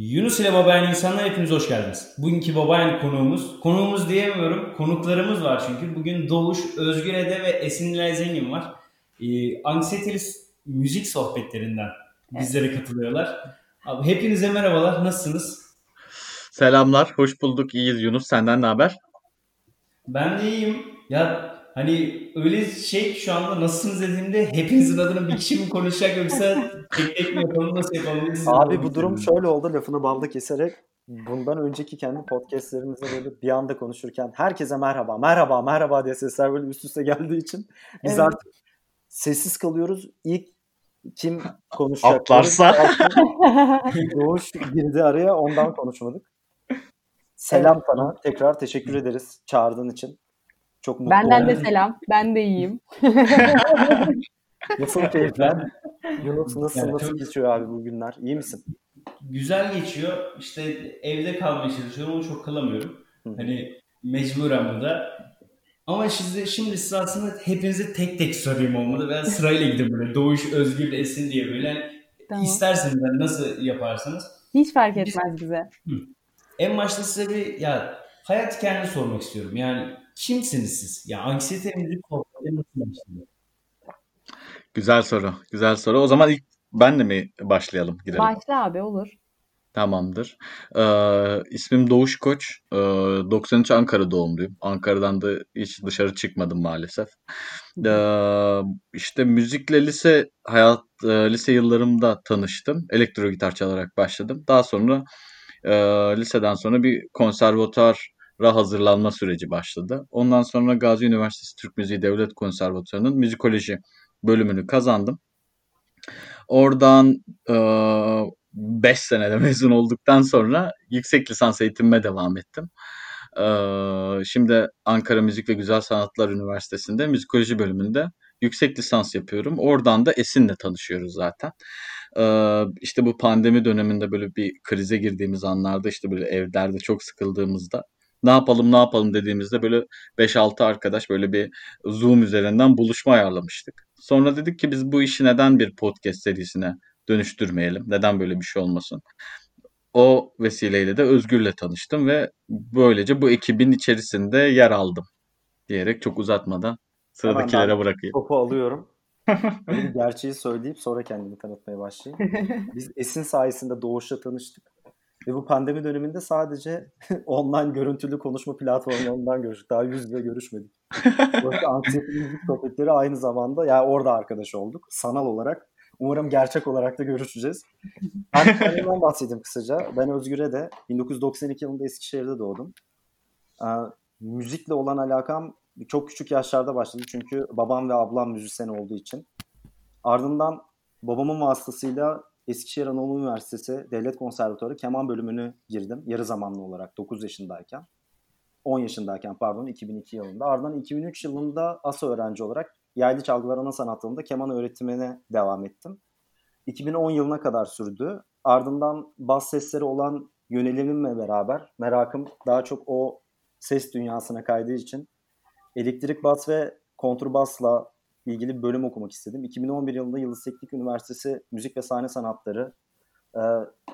Yunus ile Babayan insanlar hepiniz hoş geldiniz. Bugünkü Babayan konuğumuz, konuğumuz diyemiyorum, konuklarımız var çünkü. Bugün Doğuş, Özgür Ede ve Esin Nilay Zengin var. Ee, Anksiyeteli müzik sohbetlerinden bizlere katılıyorlar. Abi, hepinize merhabalar, nasılsınız? Selamlar, hoş bulduk. İyiyiz Yunus. Senden ne haber? Ben de iyiyim. Ya hani öyle şey şu anda nasılsınız dediğimde hepinizin adına bir kişi mi konuşacak yoksa tek tek mi yapalım nasıl yapalım? Abi bu durum şöyle oldu lafını balda keserek bundan önceki kendi podcastlerimizde böyle bir anda konuşurken herkese merhaba merhaba merhaba diye sesler böyle üst üste geldiği için biz evet. artık sessiz kalıyoruz. İlk kim konuşacak? Atlarsa. Doğuş girdi araya ondan konuşmadık. Selam sana. Tekrar teşekkür ederiz çağırdığın için. Çok mutlu Benden de selam. Ben de iyiyim. nasıl keyifler? Yunus nasıl yani nasıl çok... geçiyor abi bu günler? İyi misin? Güzel geçiyor. İşte evde kalmaya çalışıyorum ama çok kalamıyorum. Hı. Hani mecburen burada. Ama şimdi, şimdi sırasında hepinize tek tek sorayım olmadı. Ben sırayla gideyim böyle. Doğuş, Özgür, Esin diye böyle. Yani tamam. İsterseniz yani nasıl yaparsanız. Hiç fark etmez Biz, bize. Hı. En başta size bir ya hayat hikayeni sormak istiyorum. Yani kimsiniz siz? Ya anksiyete müzik sohbetleri nasıl başlıyor? Güzel soru. Güzel soru. O zaman ilk ben de mi başlayalım? Girelim. Başla abi olur. Tamamdır. Ee, ismim Doğuş Koç. Ee, 93 Ankara doğumluyum. Ankara'dan da hiç dışarı çıkmadım maalesef. Ee, işte müzikle lise hayat e, lise yıllarımda tanıştım. Elektro gitar çalarak başladım. Daha sonra e, liseden sonra bir konservatuar hazırlanma süreci başladı. Ondan sonra Gazi Üniversitesi Türk Müziği Devlet Konservatuvarı'nın müzikoloji bölümünü kazandım. Oradan 5 e, senede mezun olduktan sonra yüksek lisans eğitimime devam ettim. E, şimdi Ankara Müzik ve Güzel Sanatlar Üniversitesi'nde müzikoloji bölümünde yüksek lisans yapıyorum. Oradan da Esin'le tanışıyoruz zaten. Ee, işte bu pandemi döneminde böyle bir krize girdiğimiz anlarda işte böyle evlerde çok sıkıldığımızda ne yapalım ne yapalım dediğimizde böyle 5-6 arkadaş böyle bir Zoom üzerinden buluşma ayarlamıştık. Sonra dedik ki biz bu işi neden bir podcast serisine dönüştürmeyelim? Neden böyle bir şey olmasın? O vesileyle de Özgür'le tanıştım ve böylece bu ekibin içerisinde yer aldım diyerek çok uzatmadan sıradakilere bırakayım. Topu alıyorum. gerçeği söyleyip sonra kendimi tanıtmaya başlayayım. Biz Esin sayesinde Doğuş'la tanıştık. Ve bu pandemi döneminde sadece online görüntülü konuşma platformlarından görüştük. Daha yüz yüze görüşmedik. Anksiyeteli müzik sohbetleri aynı zamanda yani orada arkadaş olduk. Sanal olarak. Umarım gerçek olarak da görüşeceğiz. Ben kendimden bahsedeyim kısaca. Ben Özgür'e de 1992 yılında Eskişehir'de doğdum. Ee, müzikle olan alakam çok küçük yaşlarda başladı. Çünkü babam ve ablam müzisyen olduğu için. Ardından babamın vasıtasıyla Eskişehir Anadolu Üniversitesi Devlet Konservatuarı keman bölümünü girdim yarı zamanlı olarak 9 yaşındayken. 10 yaşındayken pardon 2002 yılında. Ardından 2003 yılında ASA öğrenci olarak yaylı çalgılar ana sanatlarında keman öğretimine devam ettim. 2010 yılına kadar sürdü. Ardından bas sesleri olan yönelimimle beraber merakım daha çok o ses dünyasına kaydığı için elektrik bas ve kontrbasla ilgili bir bölüm okumak istedim. 2011 yılında Yıldız Teknik Üniversitesi Müzik ve Sahne Sanatları e,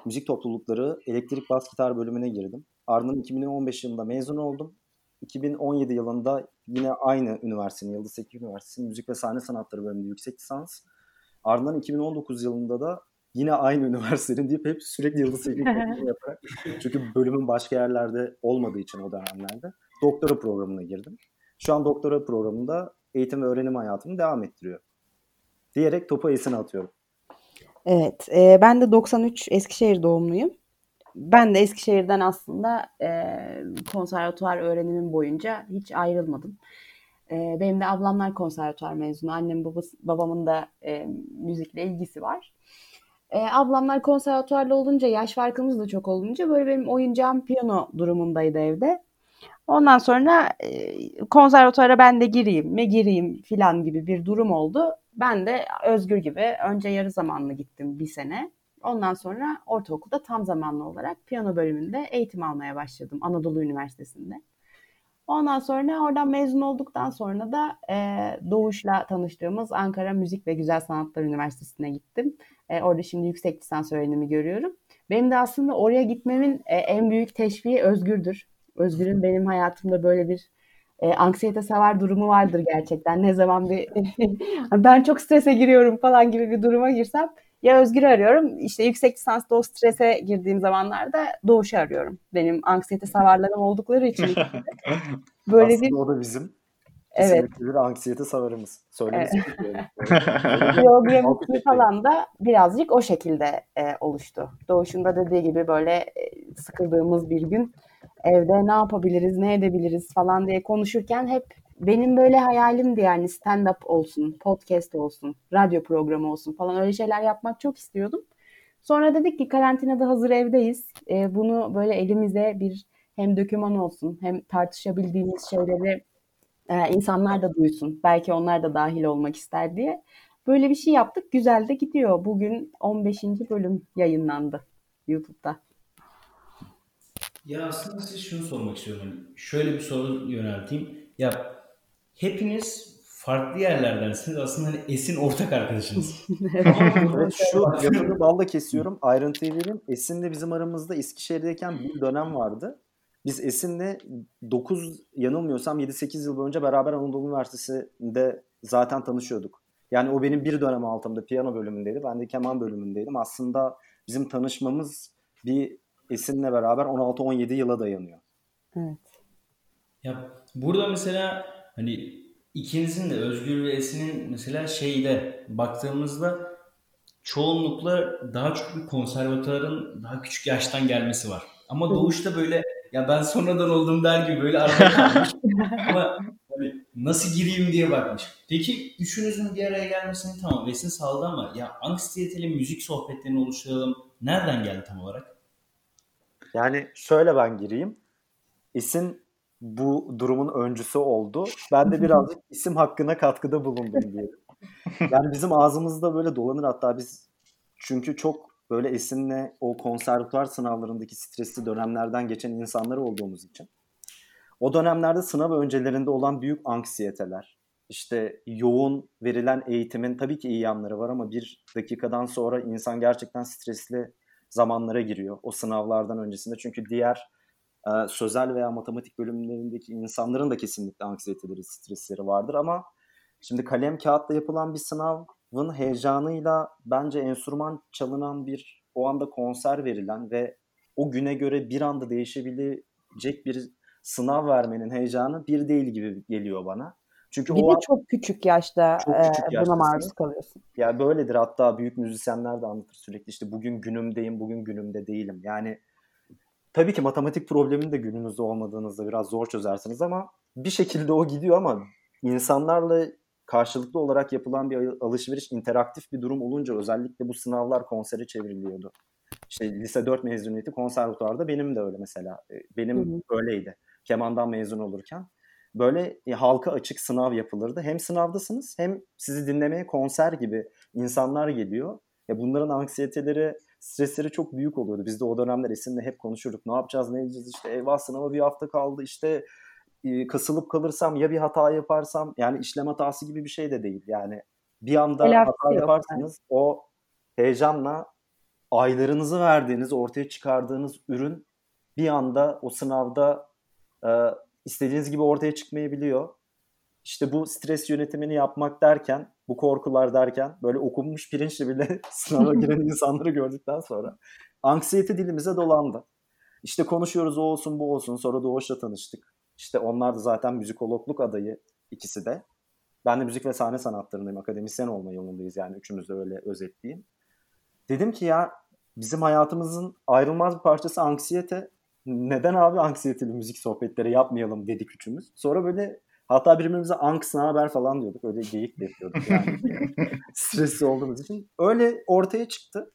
Müzik Toplulukları Elektrik Bas Gitar bölümüne girdim. Ardından 2015 yılında mezun oldum. 2017 yılında yine aynı üniversitenin, Yıldız Teknik Üniversitesi Müzik ve Sahne Sanatları bölümünde yüksek lisans. Ardından 2019 yılında da yine aynı üniversitenin deyip hep sürekli Yıldız Teknik yaparak. Çünkü bölümün başka yerlerde olmadığı için o dönemlerde doktora programına girdim. Şu an doktora programında eğitim ve öğrenim hayatımı devam ettiriyor. Diyerek topu Esin'e atıyorum. Evet. E, ben de 93 Eskişehir doğumluyum. Ben de Eskişehir'den aslında e, konservatuvar öğrenimim boyunca hiç ayrılmadım. E, benim de ablamlar konservatuvar mezunu. Annem babası, babamın da e, müzikle ilgisi var. E, ablamlar konservatuvarlı olunca yaş farkımız da çok olunca böyle benim oyuncağım piyano durumundaydı evde. Ondan sonra e, konservatuara ben de gireyim mi gireyim filan gibi bir durum oldu. Ben de Özgür gibi önce yarı zamanlı gittim bir sene. Ondan sonra ortaokulda tam zamanlı olarak piyano bölümünde eğitim almaya başladım Anadolu Üniversitesi'nde. Ondan sonra oradan mezun olduktan sonra da e, Doğuş'la tanıştığımız Ankara Müzik ve Güzel Sanatlar Üniversitesi'ne gittim. E, orada şimdi yüksek lisans öğrenimi görüyorum. Benim de aslında oraya gitmemin e, en büyük teşviği Özgür'dür. Özgür'ün benim hayatımda böyle bir e, anksiyete savar durumu vardır gerçekten. Ne zaman bir ben çok strese giriyorum falan gibi bir duruma girsem ya Özgür'ü arıyorum. İşte yüksek lisansta o strese girdiğim zamanlarda Doğuş'u arıyorum. Benim anksiyete savarlarım oldukları için. Böyle Aslında bir o da bizim Evet. bir anksiyete savarımız. Söylemesi evet. Biyografisi falan da birazcık o şekilde e, oluştu. Doğuş'un da dediği gibi böyle e, sıkıldığımız bir gün evde ne yapabiliriz, ne edebiliriz falan diye konuşurken hep benim böyle hayalimdi yani stand-up olsun, podcast olsun, radyo programı olsun falan öyle şeyler yapmak çok istiyordum. Sonra dedik ki karantinada hazır evdeyiz. E, bunu böyle elimize bir hem döküman olsun hem tartışabildiğimiz şeyleri e, insanlar da duysun. Belki onlar da dahil olmak ister diye. Böyle bir şey yaptık. Güzel de gidiyor. Bugün 15. bölüm yayınlandı YouTube'da. Ya aslında size şunu sormak istiyorum. Hani şöyle bir soru yönelteyim. Ya hepiniz farklı yerlerdensiniz. Aslında hani Esin ortak arkadaşınız. evet, şu lafını balla kesiyorum. Ayrıntıyı vereyim. Esin'le bizim aramızda Eskişehir'deyken bir dönem vardı. Biz Esin'le 9 yanılmıyorsam 7-8 yıl boyunca beraber Anadolu Üniversitesi'nde zaten tanışıyorduk. Yani o benim bir dönem altımda piyano bölümündeydi. Ben de keman bölümündeydim. Aslında bizim tanışmamız bir Esin'le beraber 16-17 yıla dayanıyor. Evet. Ya burada mesela hani ikinizin de Özgür ve Esin'in mesela şeyde baktığımızda çoğunlukla daha çok bir konservatuarın daha küçük yaştan gelmesi var. Ama Doğuş'ta böyle ya ben sonradan oldum der gibi böyle arada kalmış. Ama hani nasıl gireyim diye bakmış. Peki üçünüzün bir araya gelmesini tamam Esin sağladı ama ya anksiyeteli müzik sohbetlerini oluşturalım. Nereden geldi tam olarak? Yani şöyle ben gireyim. Esin bu durumun öncüsü oldu. Ben de birazcık isim hakkına katkıda bulundum diyelim. Yani bizim ağzımızda böyle dolanır hatta biz çünkü çok böyle Esin'le o konservatuar sınavlarındaki stresli dönemlerden geçen insanlar olduğumuz için. O dönemlerde sınav öncelerinde olan büyük anksiyeteler, işte yoğun verilen eğitimin tabii ki iyi yanları var ama bir dakikadan sonra insan gerçekten stresli zamanlara giriyor o sınavlardan öncesinde. Çünkü diğer e, sözel veya matematik bölümlerindeki insanların da kesinlikle anksiyeteleri, stresleri vardır ama şimdi kalem kağıtla yapılan bir sınav Vın heyecanıyla bence enstrüman çalınan bir o anda konser verilen ve o güne göre bir anda değişebilecek bir sınav vermenin heyecanı bir değil gibi geliyor bana. Çünkü bir o de çok küçük yaşta çok küçük e, buna maruz kalıyorsun. Ya yani böyledir hatta büyük müzisyenler de anlatır sürekli işte bugün günümdeyim, bugün günümde değilim. Yani tabii ki matematik problemin de gününüzde olmadığınızda biraz zor çözersiniz ama bir şekilde o gidiyor ama insanlarla karşılıklı olarak yapılan bir alışveriş interaktif bir durum olunca özellikle bu sınavlar konsere çevriliyordu. İşte lise 4 mezuniyeti konservatuarda benim de öyle mesela. Benim hı hı. öyleydi. Kemandan mezun olurken. Böyle e, halka açık sınav yapılırdı. Hem sınavdasınız hem sizi dinlemeye konser gibi insanlar geliyor. Ya bunların anksiyeteleri, stresleri çok büyük oluyordu. Biz de o dönemler Esin'le hep konuşurduk. Ne yapacağız, ne edeceğiz? İşte eyvah sınava bir hafta kaldı. İşte e, kasılıp kalırsam ya bir hata yaparsam yani işlem hatası gibi bir şey de değil. Yani bir anda Telafi hata yaparsanız yani. o heyecanla aylarınızı verdiğiniz, ortaya çıkardığınız ürün bir anda o sınavda e, istediğiniz gibi ortaya çıkmayabiliyor. İşte bu stres yönetimini yapmak derken, bu korkular derken böyle okunmuş pirinçle bile sınava giren insanları gördükten sonra anksiyete dilimize dolandı. İşte konuşuyoruz o olsun bu olsun. Sonra Doğuş'la tanıştık. İşte onlar da zaten müzikologluk adayı ikisi de. Ben de müzik ve sahne sanatlarındayım. Akademisyen olma yolundayız yani üçümüz de öyle özetleyeyim. Dedim ki ya bizim hayatımızın ayrılmaz bir parçası anksiyete. Neden abi anksiyeteli müzik sohbetleri yapmayalım dedik üçümüz. Sonra böyle hatta birbirimize anks haber falan diyorduk. Öyle geyik de yapıyorduk yani. Stresli olduğumuz için. Öyle ortaya çıktı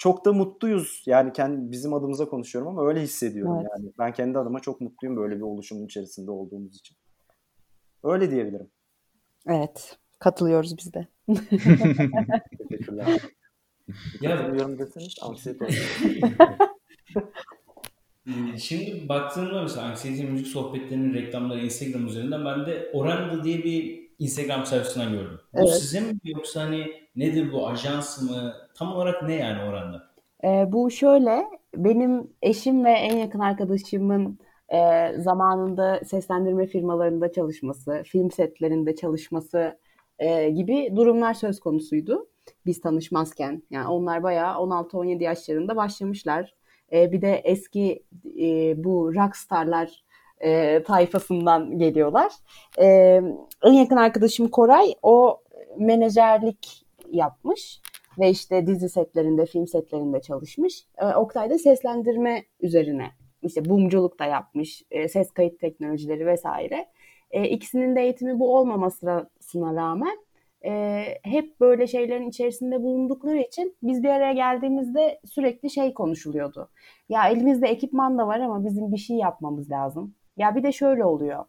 çok da mutluyuz. Yani kendi bizim adımıza konuşuyorum ama öyle hissediyorum evet. yani. Ben kendi adıma çok mutluyum böyle bir oluşumun içerisinde olduğumuz için. Öyle diyebilirim. Evet. Katılıyoruz biz de. Teşekkürler. Ya katılıyorum deseniz anksiyete Şimdi baktığımda mesela anksiyete müzik sohbetlerinin reklamları Instagram üzerinden ben de Oranda diye bir Instagram sayfasından gördüm. Evet. Bu size mi yoksa hani nedir bu ajans mı? Tam olarak ne yani oranda? E, bu şöyle, benim eşim ve en yakın arkadaşımın e, zamanında seslendirme firmalarında çalışması, film setlerinde çalışması e, gibi durumlar söz konusuydu. Biz tanışmazken. Yani onlar bayağı 16-17 yaşlarında başlamışlar. E, bir de eski e, bu rockstarlar e, tayfasından geliyorlar. E, en yakın arkadaşım Koray o menajerlik yapmış ve işte dizi setlerinde, film setlerinde çalışmış. E, Oktay da seslendirme üzerine işte bumculuk da yapmış, e, ses kayıt teknolojileri vesaire. E, ikisinin de eğitimi bu olmamasına rağmen e, hep böyle şeylerin içerisinde bulundukları için biz bir araya geldiğimizde sürekli şey konuşuluyordu. Ya elimizde ekipman da var ama bizim bir şey yapmamız lazım. Ya bir de şöyle oluyor.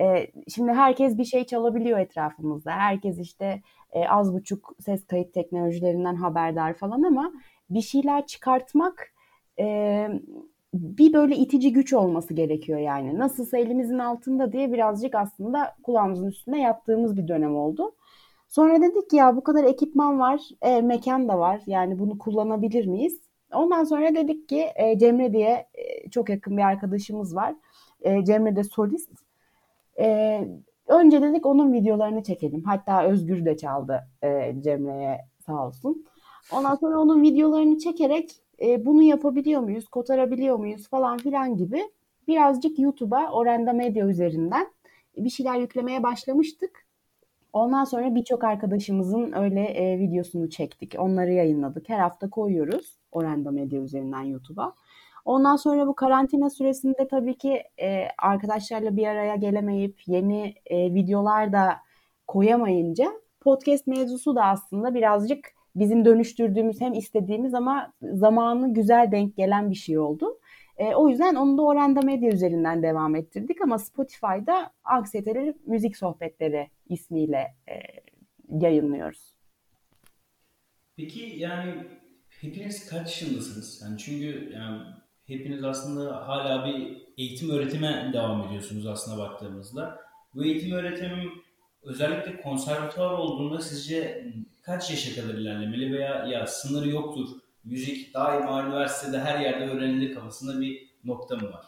E, şimdi herkes bir şey çalabiliyor etrafımızda. Herkes işte e, az buçuk ses kayıt teknolojilerinden haberdar falan ama bir şeyler çıkartmak e, bir böyle itici güç olması gerekiyor yani. Nasılsa elimizin altında diye birazcık aslında kulağımızın üstünde yattığımız bir dönem oldu. Sonra dedik ki ya bu kadar ekipman var, e, mekan da var. Yani bunu kullanabilir miyiz? Ondan sonra dedik ki e, Cemre diye e, çok yakın bir arkadaşımız var. E, Cemre de solist. E, önce dedik onun videolarını çekelim. Hatta Özgür de çaldı e, Cemre'ye sağ olsun. Ondan sonra onun videolarını çekerek e, bunu yapabiliyor muyuz, kotarabiliyor muyuz falan filan gibi birazcık YouTube'a Orenda Medya üzerinden bir şeyler yüklemeye başlamıştık. Ondan sonra birçok arkadaşımızın öyle e, videosunu çektik. Onları yayınladık. Her hafta koyuyoruz Orenda Medya üzerinden YouTube'a. Ondan sonra bu karantina süresinde tabii ki e, arkadaşlarla bir araya gelemeyip yeni e, videolar da koyamayınca podcast mevzusu da aslında birazcık bizim dönüştürdüğümüz hem istediğimiz ama zamanı güzel denk gelen bir şey oldu. E, o yüzden onu da Oranda Medya üzerinden devam ettirdik ama Spotify'da Anksiyeteli Müzik Sohbetleri ismiyle e, yayınlıyoruz. Peki yani hepiniz kaç yaşındasınız? Yani çünkü yani hepiniz aslında hala bir eğitim öğretime devam ediyorsunuz aslında baktığımızda. Bu eğitim öğretim özellikle konservatuvar olduğunda sizce kaç yaşa kadar ilerlemeli veya ya sınırı yoktur, müzik daima üniversitede her yerde öğrenilir kafasında bir nokta mı var?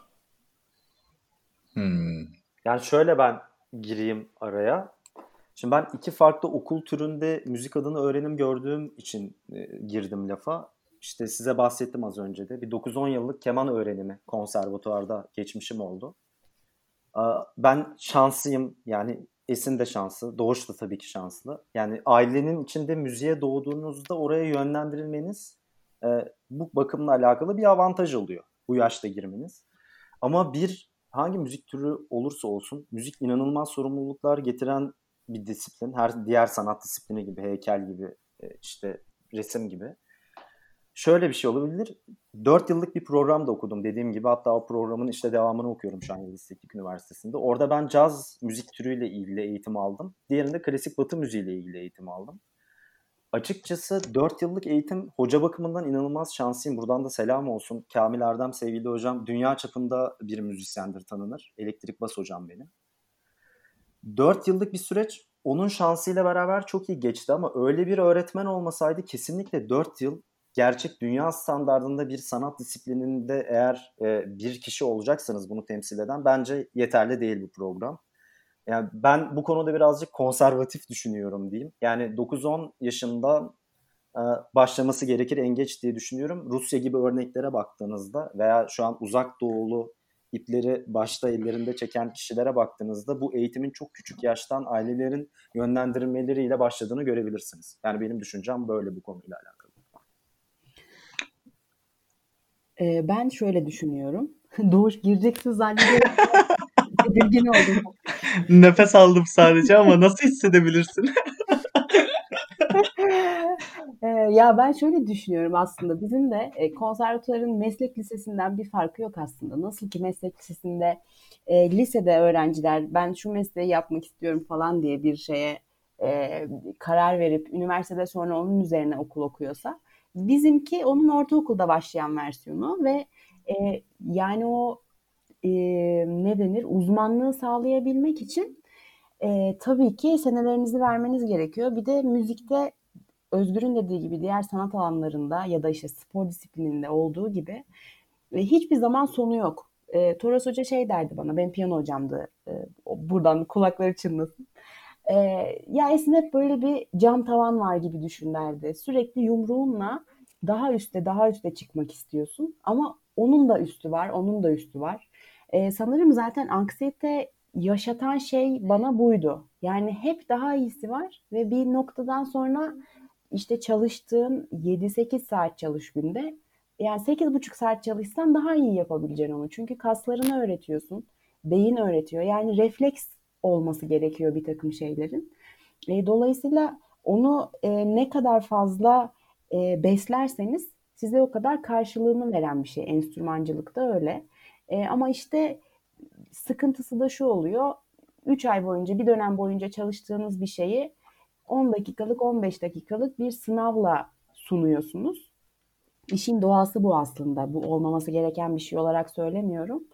Hmm. Yani şöyle ben gireyim araya. Şimdi ben iki farklı okul türünde müzik adını öğrenim gördüğüm için e, girdim lafa. İşte size bahsettim az önce de. Bir 9-10 yıllık keman öğrenimi konservatuvarda geçmişim oldu. Ben şanslıyım yani Esin de şanslı. Doğuş da tabii ki şanslı. Yani ailenin içinde müziğe doğduğunuzda oraya yönlendirilmeniz e, bu bakımla alakalı bir avantaj oluyor. Bu yaşta girmeniz. Ama bir hangi müzik türü olursa olsun müzik inanılmaz sorumluluklar getiren bir disiplin. Her diğer sanat disiplini gibi, heykel gibi, e, işte resim gibi şöyle bir şey olabilir. 4 yıllık bir program da okudum dediğim gibi. Hatta o programın işte devamını okuyorum şu an Yıldız Teknik Üniversitesi'nde. Orada ben caz müzik türüyle ilgili eğitim aldım. Diğerinde klasik batı müziğiyle ilgili eğitim aldım. Açıkçası 4 yıllık eğitim hoca bakımından inanılmaz şanslıyım. Buradan da selam olsun. Kamil Erdem sevgili hocam dünya çapında bir müzisyendir tanınır. Elektrik bas hocam benim. 4 yıllık bir süreç onun şansıyla beraber çok iyi geçti ama öyle bir öğretmen olmasaydı kesinlikle 4 yıl gerçek dünya standartında bir sanat disiplininde eğer e, bir kişi olacaksanız bunu temsil eden bence yeterli değil bu program. Yani ben bu konuda birazcık konservatif düşünüyorum diyeyim. Yani 9-10 yaşında e, başlaması gerekir en geç diye düşünüyorum. Rusya gibi örneklere baktığınızda veya şu an uzak doğulu ipleri başta ellerinde çeken kişilere baktığınızda bu eğitimin çok küçük yaştan ailelerin yönlendirmeleriyle başladığını görebilirsiniz. Yani benim düşüncem böyle bu konuyla alakalı. Ee, ben şöyle düşünüyorum. Doğuş gireceksin zannediyorum. Tedirgin oldum. Nefes aldım sadece ama nasıl hissedebilirsin? ee, ya ben şöyle düşünüyorum aslında bizim de e, konservatuarın meslek lisesinden bir farkı yok aslında. Nasıl ki meslek lisesinde e, lisede öğrenciler ben şu mesleği yapmak istiyorum falan diye bir şeye e, karar verip üniversitede sonra onun üzerine okul okuyorsa Bizimki onun ortaokulda başlayan versiyonu ve e, yani o e, ne denir uzmanlığı sağlayabilmek için e, tabii ki senelerinizi vermeniz gerekiyor. Bir de müzikte Özgür'ün dediği gibi diğer sanat alanlarında ya da işte spor disiplininde olduğu gibi ve hiçbir zaman sonu yok. E, Toros Hoca şey derdi bana, ben piyano hocamdı. E, buradan kulakları çınlasın. E, ya Esin hep böyle bir cam tavan var gibi düşün derdi. Sürekli yumruğunla daha üste daha üste çıkmak istiyorsun. Ama onun da üstü var, onun da üstü var. E, sanırım zaten anksiyete yaşatan şey bana buydu. Yani hep daha iyisi var ve bir noktadan sonra işte çalıştığın 7-8 saat çalış günde yani 8,5 saat çalışsan daha iyi yapabileceksin onu. Çünkü kaslarını öğretiyorsun. Beyin öğretiyor. Yani refleks olması gerekiyor bir takım şeylerin. E, dolayısıyla onu e, ne kadar fazla e, beslerseniz size o kadar karşılığını veren bir şey. Enstrümancılıkta öyle. E, ama işte sıkıntısı da şu oluyor. 3 ay boyunca bir dönem boyunca çalıştığınız bir şeyi 10 dakikalık 15 dakikalık bir sınavla sunuyorsunuz. İşin doğası bu aslında. Bu olmaması gereken bir şey olarak söylemiyorum.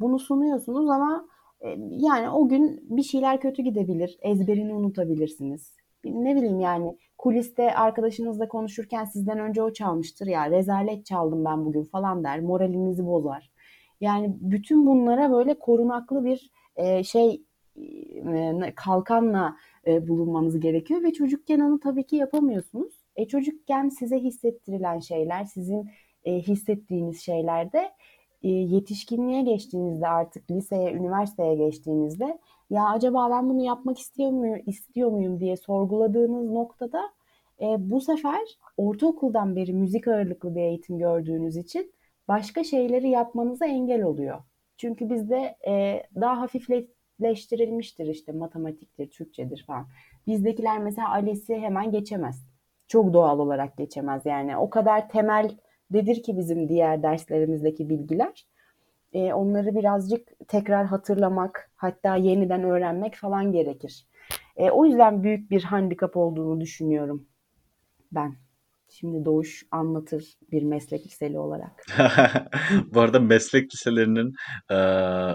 Bunu sunuyorsunuz ama e, yani o gün bir şeyler kötü gidebilir. Ezberini unutabilirsiniz. Ne bileyim yani kuliste arkadaşınızla konuşurken sizden önce o çalmıştır ya rezalet çaldım ben bugün falan der. Moralinizi bozar. Yani bütün bunlara böyle korunaklı bir e, şey e, kalkanla e, bulunmanız gerekiyor ve çocukken onu tabii ki yapamıyorsunuz. E çocukken size hissettirilen şeyler, sizin e, hissettiğiniz şeyler de e, yetişkinliğe geçtiğinizde artık liseye, üniversiteye geçtiğinizde ya acaba ben bunu yapmak istiyor muyum, istiyor muyum diye sorguladığınız noktada e, bu sefer ortaokuldan beri müzik ağırlıklı bir eğitim gördüğünüz için başka şeyleri yapmanıza engel oluyor. Çünkü bizde e, daha hafifleştirilmiştir işte matematiktir, Türkçedir falan. Bizdekiler mesela ALES'i hemen geçemez. Çok doğal olarak geçemez yani. O kadar temel dedir ki bizim diğer derslerimizdeki bilgiler. E, onları birazcık tekrar hatırlamak, hatta yeniden öğrenmek falan gerekir. E, o yüzden büyük bir handikap olduğunu düşünüyorum ben. Şimdi Doğuş anlatır bir meslek liseli olarak. Bu arada meslek liselerinin e,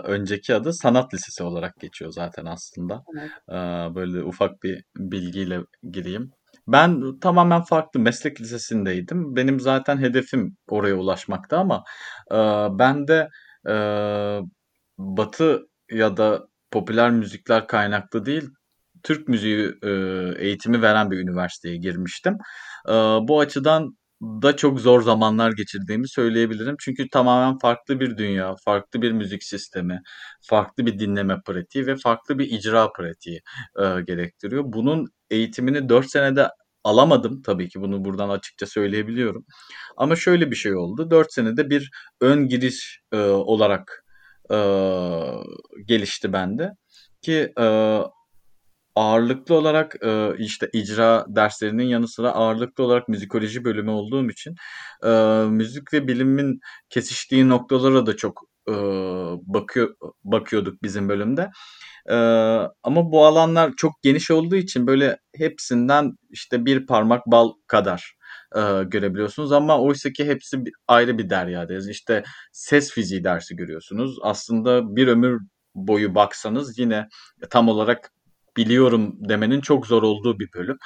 önceki adı sanat lisesi olarak geçiyor zaten aslında. Evet. E, böyle ufak bir bilgiyle gireyim. Ben tamamen farklı meslek lisesindeydim. Benim zaten hedefim oraya ulaşmaktı ama e, ben de e, Batı ya da popüler müzikler kaynaklı değil, Türk müziği e, eğitimi veren bir üniversiteye girmiştim. Bu açıdan da çok zor zamanlar geçirdiğimi söyleyebilirim. Çünkü tamamen farklı bir dünya, farklı bir müzik sistemi, farklı bir dinleme pratiği ve farklı bir icra pratiği e, gerektiriyor. Bunun eğitimini 4 senede alamadım tabii ki bunu buradan açıkça söyleyebiliyorum. Ama şöyle bir şey oldu. 4 senede bir ön giriş e, olarak e, gelişti bende. Ki e, ağırlıklı olarak e, işte icra derslerinin yanı sıra ağırlıklı olarak müzikoloji bölümü olduğum için e, müzik ve bilimin kesiştiği noktalara da çok e, bakıyor bakıyorduk bizim bölümde. E, ama bu alanlar çok geniş olduğu için böyle hepsinden işte bir parmak bal kadar e, görebiliyorsunuz ama oysa ki hepsi ayrı bir deryadayız. İşte ses fiziği dersi görüyorsunuz. Aslında bir ömür boyu baksanız yine tam olarak biliyorum demenin çok zor olduğu bir bölüm.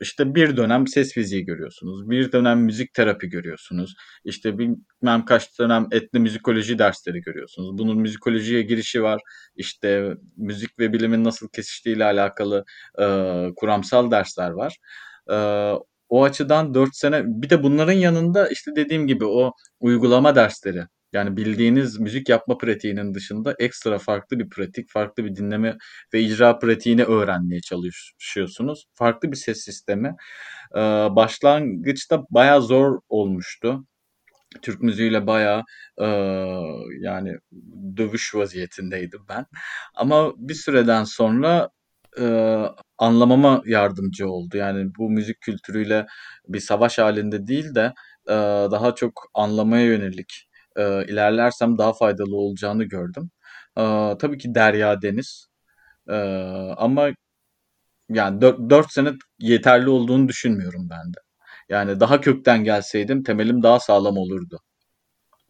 İşte bir dönem ses fiziği görüyorsunuz. Bir dönem müzik terapi görüyorsunuz. İşte bilmem kaç dönem etli müzikoloji dersleri görüyorsunuz. Bunun müzikolojiye girişi var. İşte müzik ve bilimin nasıl kesiştiğiyle alakalı e, kuramsal dersler var. E, o açıdan 4 sene bir de bunların yanında işte dediğim gibi o uygulama dersleri yani bildiğiniz müzik yapma pratiğinin dışında ekstra farklı bir pratik, farklı bir dinleme ve icra pratiğini öğrenmeye çalışıyorsunuz. Farklı bir ses sistemi. Ee, başlangıçta bayağı zor olmuştu. Türk müziğiyle bayağı e, yani dövüş vaziyetindeydim ben. Ama bir süreden sonra e, anlamama yardımcı oldu. Yani bu müzik kültürüyle bir savaş halinde değil de daha çok anlamaya yönelik e, ilerlersem daha faydalı olacağını gördüm. E, tabii ki derya deniz. E, ama yani 4, 4 sene yeterli olduğunu düşünmüyorum ben de. Yani daha kökten gelseydim temelim daha sağlam olurdu.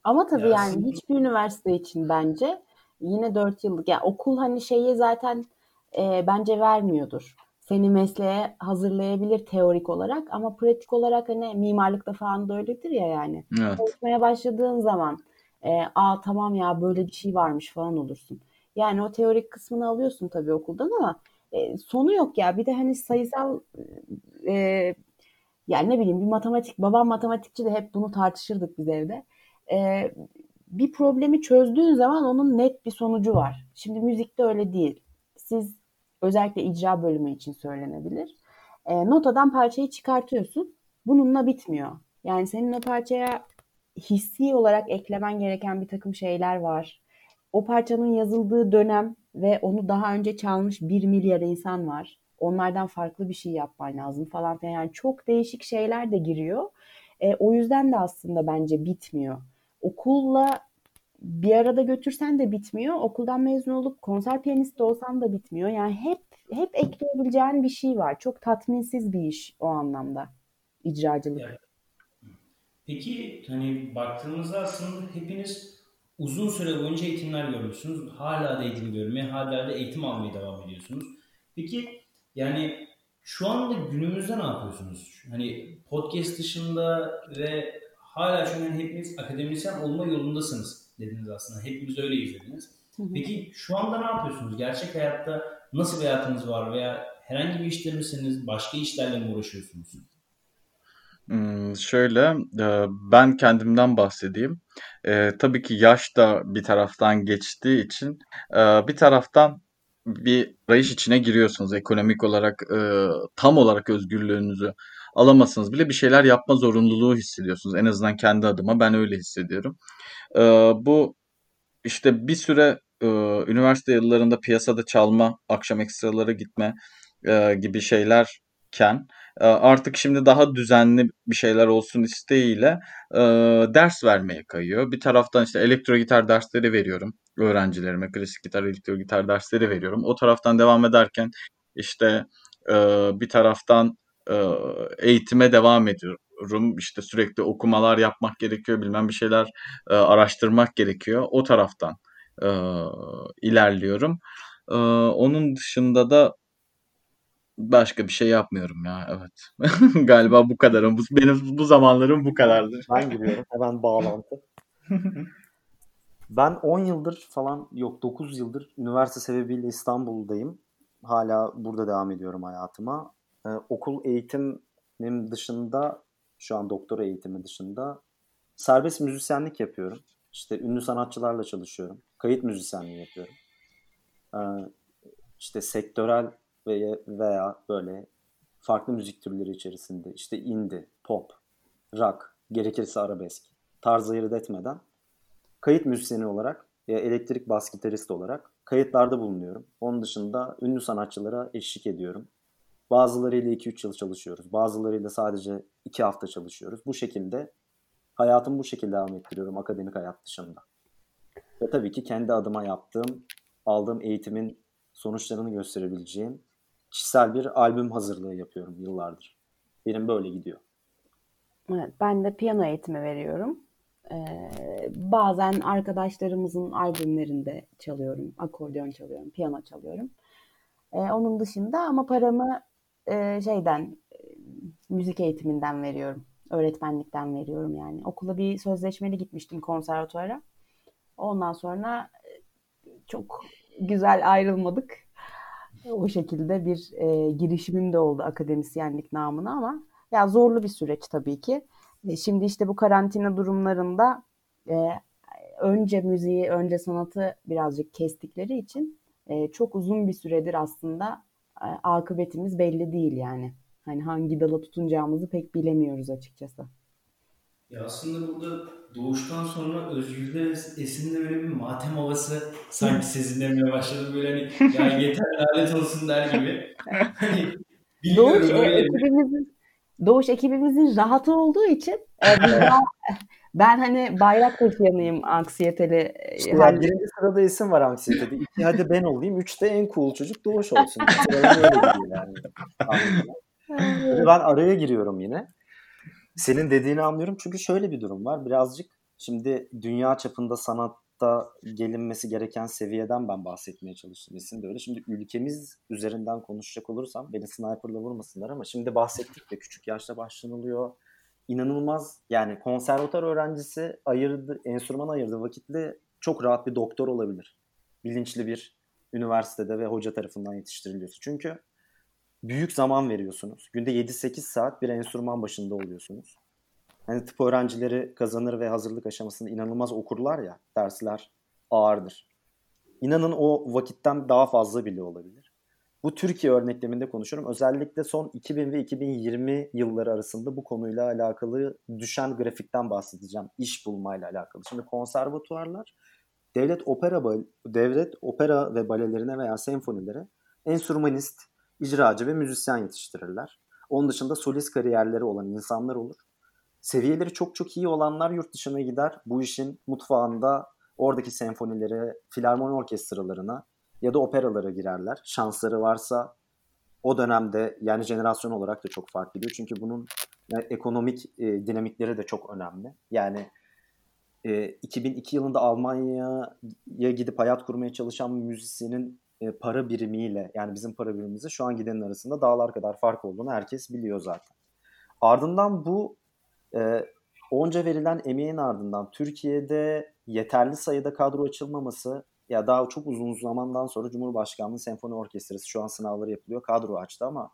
Ama tabii ya yani hiçbir üniversite için bence yine 4 yıllık yani okul hani şeyi zaten e, bence vermiyordur. Seni mesleğe hazırlayabilir teorik olarak ama pratik olarak hani mimarlıkta falan da öyledir ya yani. Evet. Çalışmaya başladığın zaman e, aa tamam ya böyle bir şey varmış falan olursun. Yani o teorik kısmını alıyorsun tabii okuldan ama e, sonu yok ya. Bir de hani sayısal e, yani ne bileyim bir matematik, babam matematikçi de hep bunu tartışırdık biz evde. E, bir problemi çözdüğün zaman onun net bir sonucu var. Şimdi müzikte öyle değil. Siz özellikle icra bölümü için söylenebilir. E, notadan parçayı çıkartıyorsun. Bununla bitmiyor. Yani senin o parçaya hissi olarak eklemen gereken bir takım şeyler var. O parçanın yazıldığı dönem ve onu daha önce çalmış bir milyar insan var. Onlardan farklı bir şey yapman lazım falan filan. Yani çok değişik şeyler de giriyor. E, o yüzden de aslında bence bitmiyor. Okulla bir arada götürsen de bitmiyor. Okuldan mezun olup konser piyanisti olsan da bitmiyor. Yani hep hep ekleyebileceğin bir şey var. Çok tatminsiz bir iş o anlamda icracılık. Evet. Peki hani baktığımızda aslında hepiniz uzun süre boyunca eğitimler görmüşsünüz. Hala da eğitim görmeye, hala da eğitim almaya devam ediyorsunuz. Peki yani şu anda günümüzde ne yapıyorsunuz? Hani podcast dışında ve hala şu an hepiniz akademisyen olma yolundasınız dediniz aslında. Hepimiz öyle izlediniz. Peki şu anda ne yapıyorsunuz? Gerçek hayatta nasıl bir hayatınız var veya herhangi bir işte misiniz? Başka işlerle mi uğraşıyorsunuz? Hmm, şöyle, e, ben kendimden bahsedeyim. E, tabii ki yaş da bir taraftan geçtiği için e, bir taraftan bir arayış içine giriyorsunuz. Ekonomik olarak e, tam olarak özgürlüğünüzü alamazsınız bile bir şeyler yapma zorunluluğu hissediyorsunuz. En azından kendi adıma ben öyle hissediyorum. E, bu işte bir süre e, üniversite yıllarında piyasada çalma, akşam ekstralara gitme e, gibi şeylerken e, artık şimdi daha düzenli bir şeyler olsun isteğiyle e, ders vermeye kayıyor. Bir taraftan işte elektro gitar dersleri veriyorum öğrencilerime, klasik gitar, elektro gitar dersleri veriyorum. O taraftan devam ederken işte e, bir taraftan e, eğitime devam ediyorum. İşte sürekli okumalar yapmak gerekiyor, bilmem bir şeyler e, araştırmak gerekiyor. O taraftan e, ilerliyorum. E, onun dışında da başka bir şey yapmıyorum ya. Evet. Galiba bu kadarım. Bu, benim bu zamanlarım bu kadardır. Ben giriyorum. Hemen bağlantı. ben 10 yıldır falan yok 9 yıldır üniversite sebebiyle İstanbul'dayım. Hala burada devam ediyorum hayatıma. Ee, okul eğitimim dışında şu an doktora eğitimi dışında serbest müzisyenlik yapıyorum. İşte ünlü sanatçılarla çalışıyorum. Kayıt müzisyenliği yapıyorum. Ee, işte sektörel veya, veya böyle farklı müzik türleri içerisinde işte indie, pop, rock, gerekirse arabesk tarzı ayırt etmeden kayıt müzisyeni olarak ya elektrik bas gitarist olarak kayıtlarda bulunuyorum. Onun dışında ünlü sanatçılara eşlik ediyorum. Bazılarıyla 2-3 yıl çalışıyoruz. Bazılarıyla sadece 2 hafta çalışıyoruz. Bu şekilde hayatımı bu şekilde devam ettiriyorum akademik hayat dışında. Ve tabii ki kendi adıma yaptığım, aldığım eğitimin sonuçlarını gösterebileceğim kişisel bir albüm hazırlığı yapıyorum yıllardır. Benim böyle gidiyor. Evet, ben de piyano eğitimi veriyorum. Ee, bazen arkadaşlarımızın albümlerinde çalıyorum, akordeon çalıyorum, piyano çalıyorum. Ee, onun dışında ama paramı e, şeyden, e, müzik eğitiminden veriyorum. Öğretmenlikten veriyorum yani. Okula bir sözleşmeli gitmiştim konservatuara. Ondan sonra e, çok güzel ayrılmadık. O şekilde bir e, girişimim de oldu akademisyenlik namına ama ya zorlu bir süreç tabii ki. E, şimdi işte bu karantina durumlarında e, önce müziği, önce sanatı birazcık kestikleri için e, çok uzun bir süredir aslında akıbetimiz belli değil yani. Hani hangi dala tutunacağımızı pek bilemiyoruz açıkçası. Ya aslında burada doğuştan sonra özgürlüğe esinde böyle bir matem havası sanki sezinlemeye başladı. Böyle hani ya yeter lanet olsun der gibi. Hani Doğuş, e, ekibimizin, Doğuş ekibimizin rahatı olduğu için e, ben hani bayrak taşıyanıyım anksiyeteli. İşte yani birinci sırada isim var anksiyetede. İki hadi ben olayım. Üçte en cool çocuk Doğuş olsun. yani. ben araya giriyorum yine. Senin dediğini anlıyorum çünkü şöyle bir durum var. Birazcık şimdi dünya çapında sanat sanatta gelinmesi gereken seviyeden ben bahsetmeye çalıştım. Esin de öyle. Şimdi ülkemiz üzerinden konuşacak olursam beni sniperla vurmasınlar ama şimdi bahsettik de küçük yaşta başlanılıyor. İnanılmaz yani konservatuar öğrencisi ayırdı, enstrüman ayırdı vakitle çok rahat bir doktor olabilir. Bilinçli bir üniversitede ve hoca tarafından yetiştiriliyorsun. Çünkü büyük zaman veriyorsunuz. Günde 7-8 saat bir enstrüman başında oluyorsunuz. Hani tıp öğrencileri kazanır ve hazırlık aşamasında inanılmaz okurlar ya, dersler ağırdır. İnanın o vakitten daha fazla bile olabilir. Bu Türkiye örnekleminde konuşuyorum. Özellikle son 2000 ve 2020 yılları arasında bu konuyla alakalı düşen grafikten bahsedeceğim. İş bulmayla alakalı. Şimdi konservatuarlar devlet opera devlet opera ve balelerine veya senfonilere enstrümanist, icracı ve müzisyen yetiştirirler. Onun dışında solist kariyerleri olan insanlar olur. Seviyeleri çok çok iyi olanlar yurt dışına gider. Bu işin mutfağında oradaki senfonilere, filarmoni orkestralarına ya da operalara girerler. Şansları varsa o dönemde yani jenerasyon olarak da çok fark ediyor. Çünkü bunun ekonomik e, dinamikleri de çok önemli. Yani e, 2002 yılında Almanya'ya gidip hayat kurmaya çalışan müzisyenin e, para birimiyle yani bizim para birimimizle şu an gidenin arasında dağlar kadar fark olduğunu herkes biliyor zaten. Ardından bu e, onca verilen emeğin ardından Türkiye'de yeterli sayıda kadro açılmaması ya daha çok uzun zamandan sonra Cumhurbaşkanlığı Senfoni Orkestrası şu an sınavları yapılıyor. Kadro açtı ama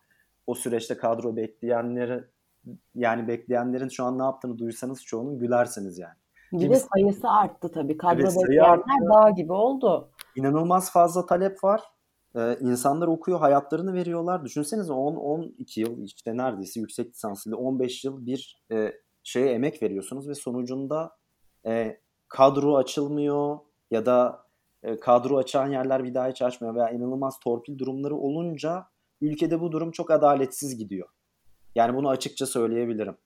o süreçte kadro bekleyenleri yani bekleyenlerin şu an ne yaptığını duysanız çoğunun gülersiniz yani. Bir de sayısı arttı tabii. Kadro evet, bekleyenler dağ gibi oldu. İnanılmaz fazla talep var. Ee, insanlar okuyor, hayatlarını veriyorlar. Düşünsenize 10-12 yıl işte neredeyse yüksek lisanslı 15 yıl bir e, şeye emek veriyorsunuz ve sonucunda e, kadro açılmıyor ya da kadro açan yerler bir daha hiç açmıyor veya inanılmaz torpil durumları olunca ülkede bu durum çok adaletsiz gidiyor. Yani bunu açıkça söyleyebilirim.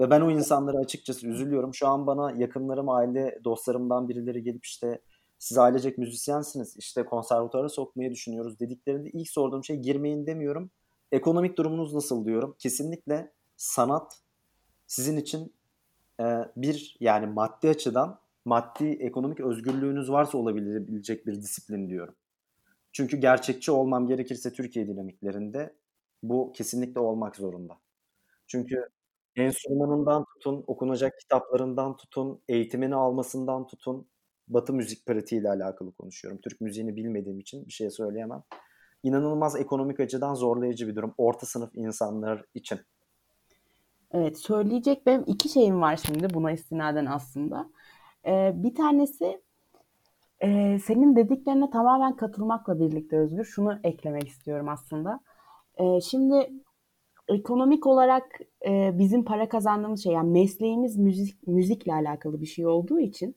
Ve ben o insanlara açıkçası üzülüyorum. Şu an bana yakınlarım, aile dostlarımdan birileri gelip işte siz ailecek müzisyensiniz, işte konservatuara sokmayı düşünüyoruz dediklerinde ilk sorduğum şey girmeyin demiyorum. Ekonomik durumunuz nasıl diyorum. Kesinlikle sanat sizin için e, bir yani maddi açıdan maddi ekonomik özgürlüğünüz varsa olabilecek bir disiplin diyorum. Çünkü gerçekçi olmam gerekirse Türkiye dinamiklerinde bu kesinlikle olmak zorunda. Çünkü enstrümanından tutun, okunacak kitaplarından tutun, eğitimini almasından tutun, Batı müzik pratiğiyle alakalı konuşuyorum. Türk müziğini bilmediğim için bir şey söyleyemem. İnanılmaz ekonomik açıdan zorlayıcı bir durum orta sınıf insanlar için. Evet söyleyecek benim iki şeyim var şimdi buna istinaden aslında. Ee, bir tanesi e, senin dediklerine tamamen katılmakla birlikte Özgür şunu eklemek istiyorum aslında. E, şimdi ekonomik olarak e, bizim para kazandığımız şey yani mesleğimiz müzik müzikle alakalı bir şey olduğu için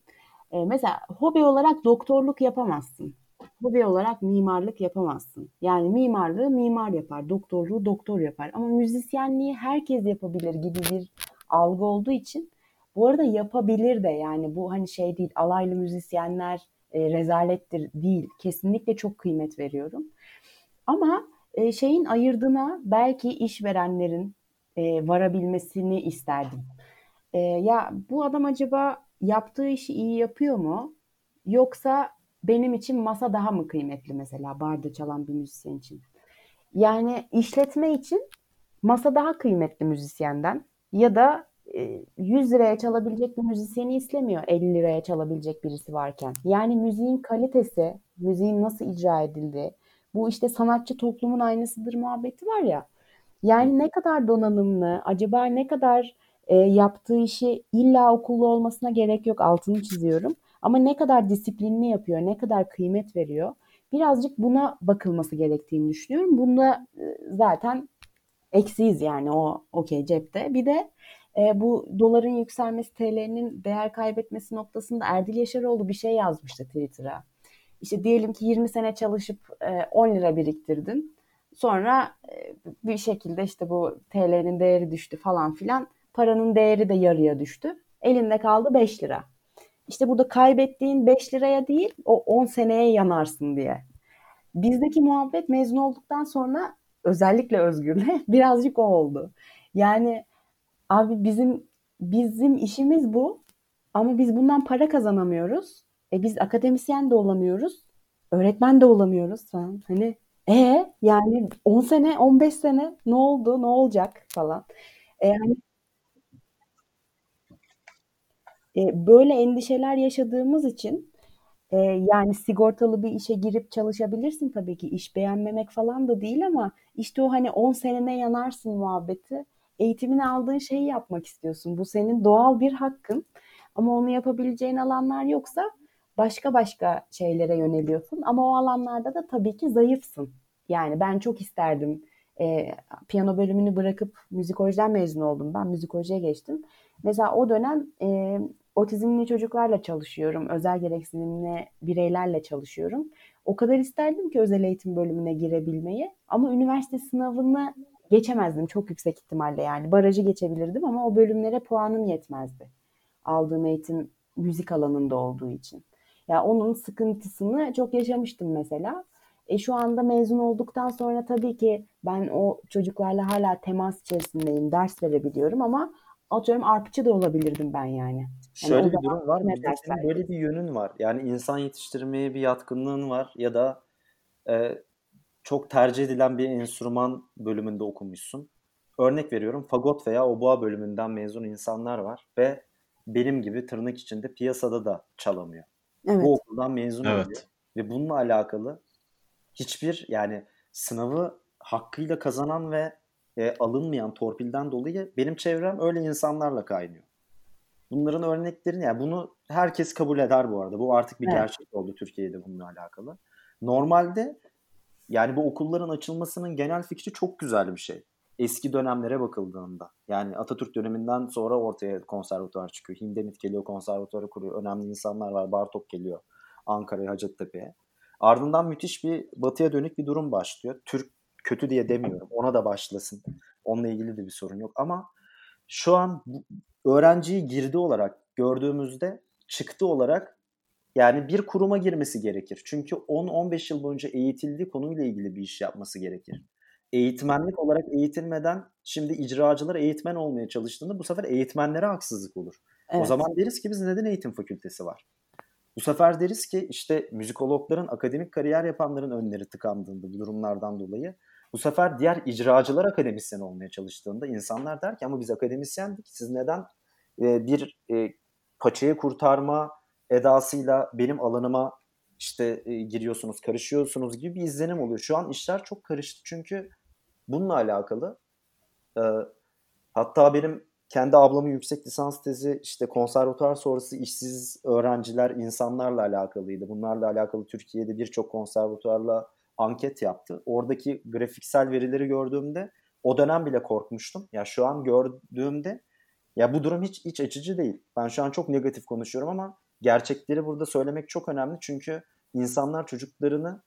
e, mesela hobi olarak doktorluk yapamazsın. Hobi olarak mimarlık yapamazsın. Yani mimarlığı mimar yapar, doktorluğu doktor yapar. Ama müzisyenliği herkes yapabilir gibi bir algı olduğu için bu arada yapabilir de yani bu hani şey değil alaylı müzisyenler e, rezalettir değil. Kesinlikle çok kıymet veriyorum. Ama e, şeyin ayırdığına belki işverenlerin e, varabilmesini isterdim. E, ya bu adam acaba yaptığı işi iyi yapıyor mu? Yoksa benim için masa daha mı kıymetli mesela barda çalan bir müzisyen için? Yani işletme için masa daha kıymetli müzisyenden ya da 100 liraya çalabilecek bir müzisyeni istemiyor 50 liraya çalabilecek birisi varken. Yani müziğin kalitesi, müziğin nasıl icra edildiği, bu işte sanatçı toplumun aynısıdır muhabbeti var ya. Yani ne kadar donanımlı, acaba ne kadar e, yaptığı işi illa okullu olmasına gerek yok altını çiziyorum. Ama ne kadar disiplinli yapıyor, ne kadar kıymet veriyor. Birazcık buna bakılması gerektiğini düşünüyorum. Bunda e, zaten eksiyiz yani o okey cepte. Bir de e, bu doların yükselmesi, TL'nin değer kaybetmesi noktasında Erdil Yaşaroğlu bir şey yazmıştı Twitter'a. İşte diyelim ki 20 sene çalışıp e, 10 lira biriktirdin. Sonra e, bir şekilde işte bu TL'nin değeri düştü falan filan. Paranın değeri de yarıya düştü. Elinde kaldı 5 lira. İşte burada kaybettiğin 5 liraya değil o 10 seneye yanarsın diye. Bizdeki muhabbet mezun olduktan sonra özellikle Özgür'le birazcık o oldu. Yani abi bizim bizim işimiz bu ama biz bundan para kazanamıyoruz. E biz akademisyen de olamıyoruz. Öğretmen de olamıyoruz falan. Hani e yani 10 sene 15 sene ne oldu ne olacak falan. E, hani e, böyle endişeler yaşadığımız için e, yani sigortalı bir işe girip çalışabilirsin tabii ki iş beğenmemek falan da değil ama işte o hani 10 senene yanarsın muhabbeti eğitimini aldığın şeyi yapmak istiyorsun. Bu senin doğal bir hakkın. Ama onu yapabileceğin alanlar yoksa başka başka şeylere yöneliyorsun. Ama o alanlarda da tabii ki zayıfsın. Yani ben çok isterdim. E, piyano bölümünü bırakıp müzikolojiden mezun oldum. Ben müzikolojiye geçtim. Mesela o dönem e, otizmli çocuklarla çalışıyorum. Özel gereksinimli bireylerle çalışıyorum. O kadar isterdim ki özel eğitim bölümüne girebilmeyi. Ama üniversite sınavını geçemezdim çok yüksek ihtimalle yani. Barajı geçebilirdim ama o bölümlere puanım yetmezdi. Aldığım eğitim müzik alanında olduğu için. Ya yani onun sıkıntısını çok yaşamıştım mesela. E şu anda mezun olduktan sonra tabii ki ben o çocuklarla hala temas içerisindeyim, ders verebiliyorum ama atıyorum arpçı da olabilirdim ben yani. yani Şöyle bir durum var. De senin böyle bir yönün var. Yani insan yetiştirmeye bir yatkınlığın var ya da e, çok tercih edilen bir enstrüman bölümünde okumuşsun. Örnek veriyorum fagot veya oboa bölümünden mezun insanlar var ve benim gibi tırnak içinde piyasada da çalamıyor. Evet. Bu okuldan mezun evet. oluyor. Ve bununla alakalı hiçbir yani sınavı hakkıyla kazanan ve e, alınmayan torpilden dolayı benim çevrem öyle insanlarla kaynıyor. Bunların örneklerini yani bunu herkes kabul eder bu arada. Bu artık bir evet. gerçek oldu Türkiye'de bununla alakalı. Normalde yani bu okulların açılmasının genel fikri çok güzel bir şey. Eski dönemlere bakıldığında. Yani Atatürk döneminden sonra ortaya konservatuvar çıkıyor. Hindemith geliyor konservatuvarı kuruyor. Önemli insanlar var. Bartok geliyor Ankara'ya, Hacettepe'ye. Ardından müthiş bir batıya dönük bir durum başlıyor. Türk kötü diye demiyorum. Ona da başlasın. Onunla ilgili de bir sorun yok. Ama şu an öğrenciyi girdi olarak gördüğümüzde çıktı olarak yani bir kuruma girmesi gerekir. Çünkü 10-15 yıl boyunca eğitildiği konuyla ilgili bir iş yapması gerekir. Eğitmenlik olarak eğitilmeden şimdi icracılar eğitmen olmaya çalıştığında bu sefer eğitmenlere haksızlık olur. Evet. O zaman deriz ki biz neden eğitim fakültesi var? Bu sefer deriz ki işte müzikologların, akademik kariyer yapanların önleri tıkandığında bu durumlardan dolayı bu sefer diğer icracılar akademisyen olmaya çalıştığında insanlar der ki ama biz akademisyendik siz neden bir paçayı kurtarma edasıyla benim alanıma işte e, giriyorsunuz, karışıyorsunuz gibi bir izlenim oluyor. Şu an işler çok karıştı çünkü bununla alakalı e, hatta benim kendi ablamın yüksek lisans tezi işte konservatuar sonrası işsiz öğrenciler, insanlarla alakalıydı. Bunlarla alakalı Türkiye'de birçok konservatuarla anket yaptı. Oradaki grafiksel verileri gördüğümde o dönem bile korkmuştum. Ya şu an gördüğümde ya bu durum hiç iç açıcı değil. Ben şu an çok negatif konuşuyorum ama gerçekleri burada söylemek çok önemli. Çünkü insanlar çocuklarını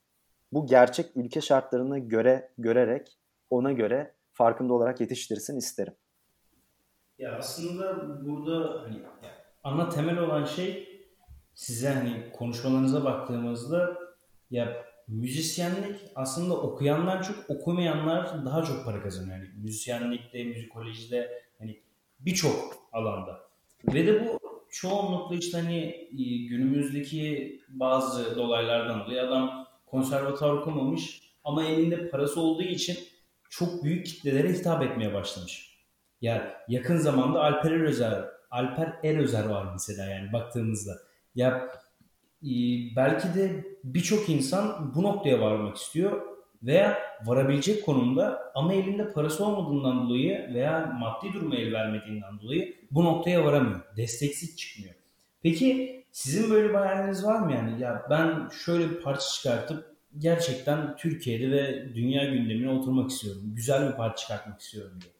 bu gerçek ülke şartlarına göre görerek ona göre farkında olarak yetiştirsin isterim. Ya aslında burada hani ana temel olan şey size hani konuşmalarınıza baktığımızda ya müzisyenlik aslında okuyanlar çok okumayanlar daha çok para kazanıyor. Yani müzisyenlikte, müzikolojide hani birçok alanda. Ve de bu çoğunlukla işte hani e, günümüzdeki bazı dolaylardan dolayı adam konservatuar okumamış ama elinde parası olduğu için çok büyük kitlelere hitap etmeye başlamış. Yani yakın zamanda Alper Erözer, Alper Erözer var mesela yani baktığımızda. Ya e, belki de birçok insan bu noktaya varmak istiyor veya varabilecek konumda ama elinde parası olmadığından dolayı veya maddi durumu el vermediğinden dolayı bu noktaya varamıyor. Desteksiz çıkmıyor. Peki sizin böyle bir hayaliniz var mı yani? Ya ben şöyle bir parça çıkartıp gerçekten Türkiye'de ve dünya gündemine oturmak istiyorum. Güzel bir parça çıkartmak istiyorum diye.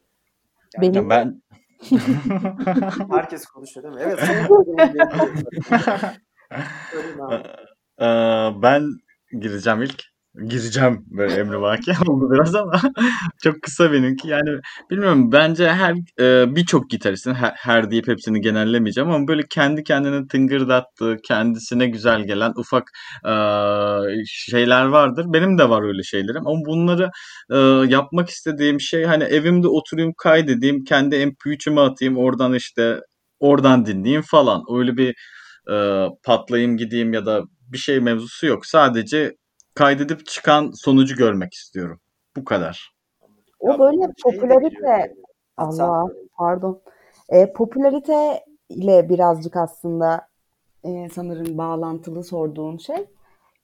Benim... Ben Herkes konuşuyor değil mi? Evet. ben gireceğim ilk gireceğim böyle emri vaki oldu biraz ama çok kısa benimki. Yani bilmiyorum bence her e, birçok gitaristin her, her deyip hepsini genellemeyeceğim ama böyle kendi kendine tıngırdattığı, kendisine güzel gelen ufak e, şeyler vardır. Benim de var öyle şeylerim ama bunları e, yapmak istediğim şey hani evimde oturayım kaydedeyim, kendi MP3'ümü atayım oradan işte oradan dinleyeyim falan. Öyle bir e, patlayayım gideyim ya da bir şey mevzusu yok. Sadece kaydedip çıkan sonucu görmek istiyorum. Bu kadar. O Ya böyle şey popülarite Allah pardon. E, popülarite ile birazcık aslında e, sanırım bağlantılı sorduğun şey.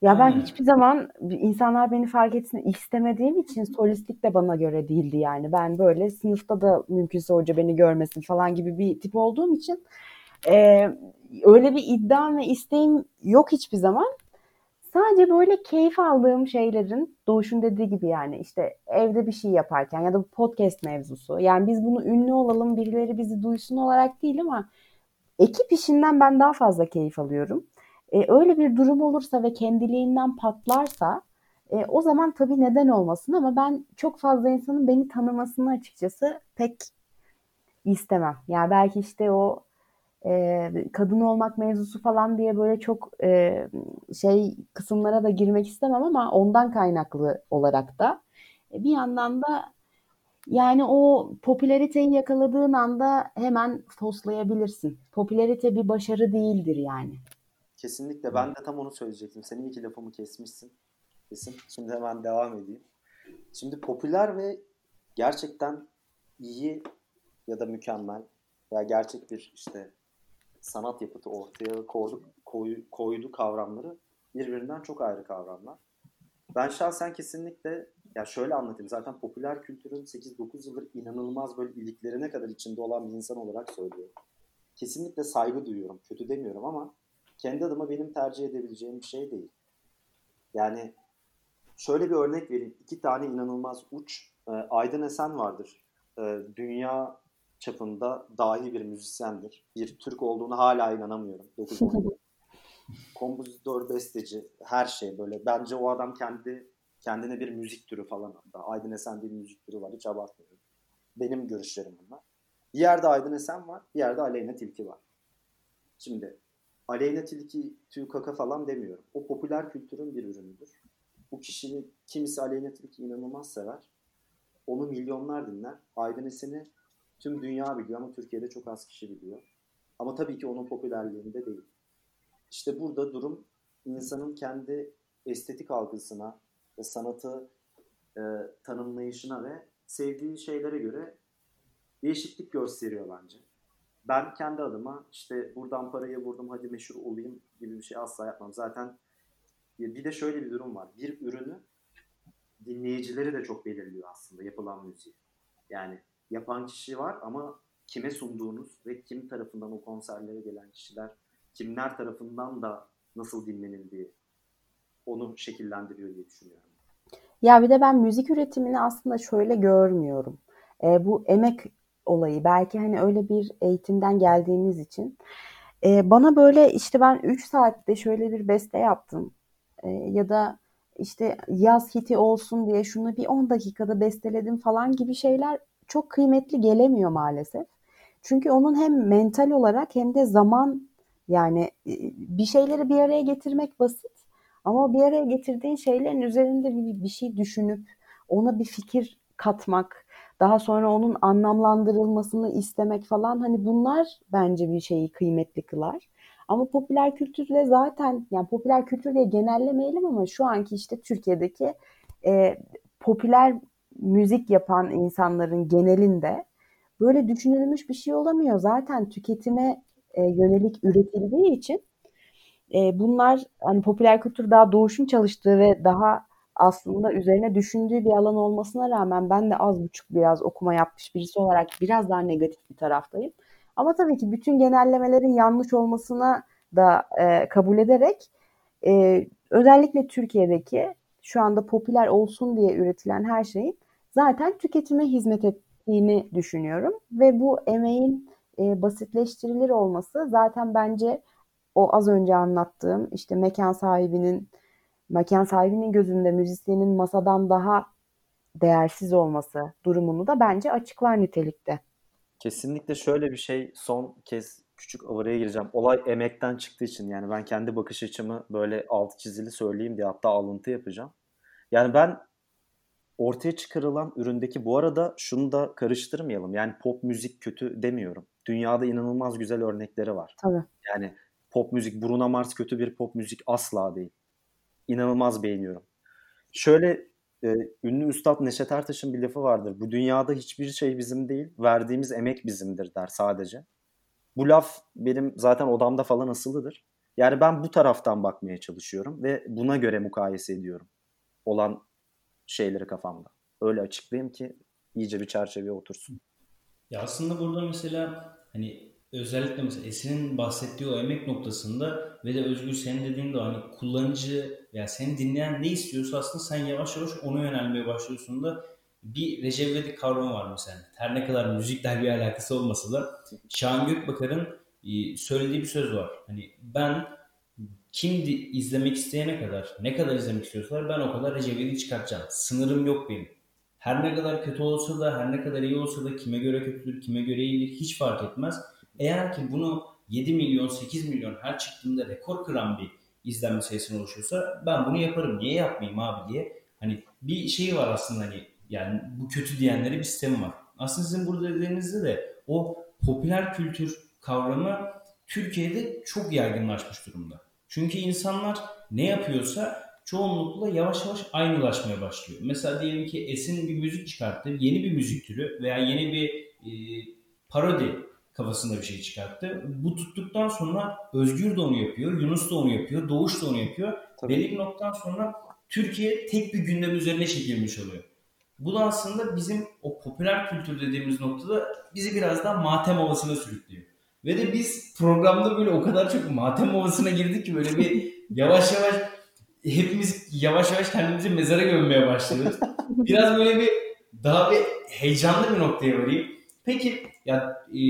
Ya ben Hmm. hiçbir zaman insanlar beni fark etsin istemediğim için solistlik de bana göre değildi yani. Ben böyle sınıfta da mümkünse hoca beni görmesin falan gibi bir tip olduğum için e, öyle bir iddiam ve isteğim yok hiçbir zaman. Sadece böyle keyif aldığım şeylerin Doğuş'un dediği gibi yani işte evde bir şey yaparken ya da podcast mevzusu. Yani biz bunu ünlü olalım birileri bizi duysun olarak değil ama ekip işinden ben daha fazla keyif alıyorum. E, öyle bir durum olursa ve kendiliğinden patlarsa e, o zaman tabii neden olmasın ama ben çok fazla insanın beni tanımasını açıkçası pek istemem. Yani belki işte o e, kadın olmak mevzusu falan diye böyle çok e, şey kısımlara da girmek istemem ama ondan kaynaklı olarak da e, bir yandan da yani o popülariteyi yakaladığın anda hemen toslayabilirsin. Popülarite bir başarı değildir yani. Kesinlikle ben de tam onu söyleyecektim. Senin iki lafımı kesmişsin. Kesin. Şimdi hemen devam edeyim. Şimdi popüler ve gerçekten iyi ya da mükemmel veya gerçek bir işte sanat yapıtı ortaya koydu, koy, koydu kavramları birbirinden çok ayrı kavramlar. Ben şahsen kesinlikle ya şöyle anlatayım. Zaten popüler kültürün 8-9 yıldır inanılmaz böyle iliklerine kadar içinde olan bir insan olarak söylüyorum. Kesinlikle saygı duyuyorum. Kötü demiyorum ama kendi adıma benim tercih edebileceğim bir şey değil. Yani şöyle bir örnek vereyim. İki tane inanılmaz uç. E, Aydın Esen vardır. E, dünya çapında dahi bir müzisyendir. Bir Türk olduğunu hala inanamıyorum. 9 Kompozitör, besteci, her şey böyle. Bence o adam kendi kendine bir müzik türü falan hatta. Aydın Esen bir müzik türü var. Hiç abartmıyorum. Benim görüşlerim bunlar. Bir yerde Aydın Esen var. Bir yerde Aleyna Tilki var. Şimdi Aleyna Tilki, tüy kaka falan demiyorum. O popüler kültürün bir ürünüdür. Bu kişinin kimisi Aleyna Tilki inanılmaz sever. Onu milyonlar dinler. Aydın Esen'i tüm dünya biliyor ama Türkiye'de çok az kişi biliyor. Ama tabii ki onun popülerliğinde değil. İşte burada durum insanın kendi estetik algısına ve sanatı e, tanımlayışına ve sevdiği şeylere göre değişiklik gösteriyor bence. Ben kendi adıma işte buradan parayı vurdum hadi meşhur olayım gibi bir şey asla yapmam. Zaten bir de şöyle bir durum var. Bir ürünü dinleyicileri de çok belirliyor aslında yapılan müziği. Yani yapan kişi var ama kime sunduğunuz ve kim tarafından o konserlere gelen kişiler, kimler tarafından da nasıl dinlenildiği onu şekillendiriyor diye düşünüyorum. Ya bir de ben müzik üretimini aslında şöyle görmüyorum. E, bu emek olayı belki hani öyle bir eğitimden geldiğimiz için e, bana böyle işte ben 3 saatte şöyle bir beste yaptım e, ya da işte yaz hiti olsun diye şunu bir 10 dakikada besteledim falan gibi şeyler çok kıymetli gelemiyor maalesef. Çünkü onun hem mental olarak hem de zaman yani e, bir şeyleri bir araya getirmek basit ama bir araya getirdiğin şeylerin üzerinde bir, bir şey düşünüp ona bir fikir katmak, daha sonra onun anlamlandırılmasını istemek falan hani bunlar bence bir şeyi kıymetli kılar. Ama popüler kültürle zaten yani popüler kültür diye genellemeyelim ama şu anki işte Türkiye'deki e, popüler müzik yapan insanların genelinde böyle düşünülmüş bir şey olamıyor. Zaten tüketime e, yönelik üretildiği için e, bunlar hani popüler kültür daha doğuşun çalıştığı ve daha aslında üzerine düşündüğü bir alan olmasına rağmen ben de az buçuk biraz okuma yapmış birisi olarak biraz daha negatif bir taraftayım. Ama tabii ki bütün genellemelerin yanlış olmasına da e, kabul ederek e, özellikle Türkiye'deki şu anda popüler olsun diye üretilen her şeyin zaten tüketime hizmet ettiğini düşünüyorum. Ve bu emeğin e, basitleştirilir olması zaten bence o az önce anlattığım işte mekan sahibinin mekan sahibinin gözünde müzisyenin masadan daha değersiz olması durumunu da bence açıklar nitelikte. Kesinlikle şöyle bir şey son kez küçük avaraya gireceğim. Olay emekten çıktığı için yani ben kendi bakış açımı böyle alt çizili söyleyeyim diye hatta alıntı yapacağım. Yani ben ortaya çıkarılan üründeki bu arada şunu da karıştırmayalım. Yani pop müzik kötü demiyorum. Dünyada inanılmaz güzel örnekleri var. Tabii. Yani pop müzik, Bruno Mars kötü bir pop müzik asla değil. İnanılmaz beğeniyorum. Şöyle e, ünlü Üstad Neşet Ertaş'ın bir lafı vardır. Bu dünyada hiçbir şey bizim değil, verdiğimiz emek bizimdir der sadece. Bu laf benim zaten odamda falan asılıdır. Yani ben bu taraftan bakmaya çalışıyorum ve buna göre mukayese ediyorum olan şeyleri kafamda. Öyle açıklayayım ki iyice bir çerçeveye otursun. Ya aslında burada mesela hani özellikle mesela Esin'in bahsettiği o emek noktasında ve de Özgür senin dediğin de hani kullanıcı ya seni dinleyen ne istiyorsa aslında sen yavaş yavaş ona yönelmeye başlıyorsun da bir Recep İvedik kavramı var mesela. Her ne kadar müzikler bir alakası olmasa da Şahan Gökbakar'ın e, söylediği bir söz var. Hani ben kim izlemek isteyene kadar ne kadar izlemek istiyorsalar ben o kadar Recep İvedik çıkartacağım. Sınırım yok benim. Her ne kadar kötü olsa da her ne kadar iyi olsa da kime göre kötüdür kime göre iyidir hiç fark etmez. Eğer ki bunu 7 milyon 8 milyon her çıktığında rekor kıran bir izlenme sayısına oluşuyorsa ben bunu yaparım. Niye yapmayayım abi diye. Hani bir şey var aslında hani yani bu kötü diyenlere bir sistem var. Aslında sizin burada dediğinizde de o popüler kültür kavramı Türkiye'de çok yaygınlaşmış durumda. Çünkü insanlar ne yapıyorsa çoğunlukla yavaş yavaş aynılaşmaya başlıyor. Mesela diyelim ki Esin bir müzik çıkarttı, yeni bir müzik türü veya yeni bir e, parodi kafasında bir şey çıkarttı. Bu tuttuktan sonra Özgür de onu yapıyor, Yunus da onu yapıyor, Doğuş da onu yapıyor. Tabii. Belli bir noktadan sonra Türkiye tek bir gündem üzerine çekilmiş oluyor. Bu da aslında bizim o popüler kültür dediğimiz noktada bizi biraz daha matem havasına sürüklüyor. Ve de biz programda böyle o kadar çok matem havasına girdik ki böyle bir yavaş yavaş hepimiz yavaş yavaş kendimizi mezara gömmeye başlıyoruz. Biraz böyle bir daha bir heyecanlı bir noktaya varayım. Peki ya e,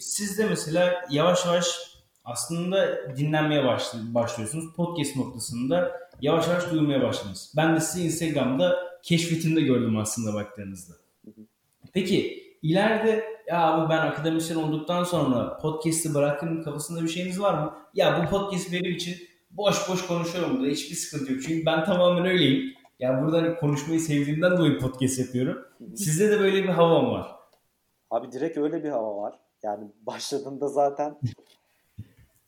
siz de mesela yavaş yavaş aslında dinlenmeye başlıyorsunuz. Podcast noktasında yavaş yavaş duyulmaya başladınız. Ben de sizi Instagram'da keşfetinde gördüm aslında baktığınızda. Peki ileride ya abi ben akademisyen olduktan sonra podcast'i bırakırım kafasında bir şeyiniz var mı? Ya bu podcast benim için boş boş konuşuyorum burada hiçbir sıkıntı yok. Çünkü ben tamamen öyleyim. Yani burada hani konuşmayı sevdiğimden dolayı podcast yapıyorum. Sizde de böyle bir hava mı var? Abi direkt öyle bir hava var. Yani başladığında zaten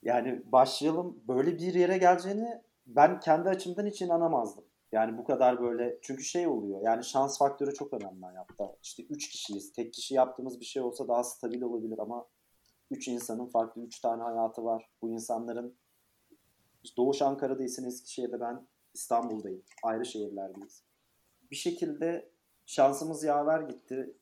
yani başlayalım böyle bir yere geleceğini ben kendi açımdan hiç inanamazdım. Yani bu kadar böyle çünkü şey oluyor yani şans faktörü çok önemli hayatta. İşte 3 kişiyiz. Tek kişi yaptığımız bir şey olsa daha stabil olabilir ama 3 insanın farklı 3 tane hayatı var. Bu insanların Doğuş Ankara'daysan Eskişehir'de ben İstanbul'dayım. Ayrı şehirlerdeyiz. Bir şekilde şansımız yaver gitti.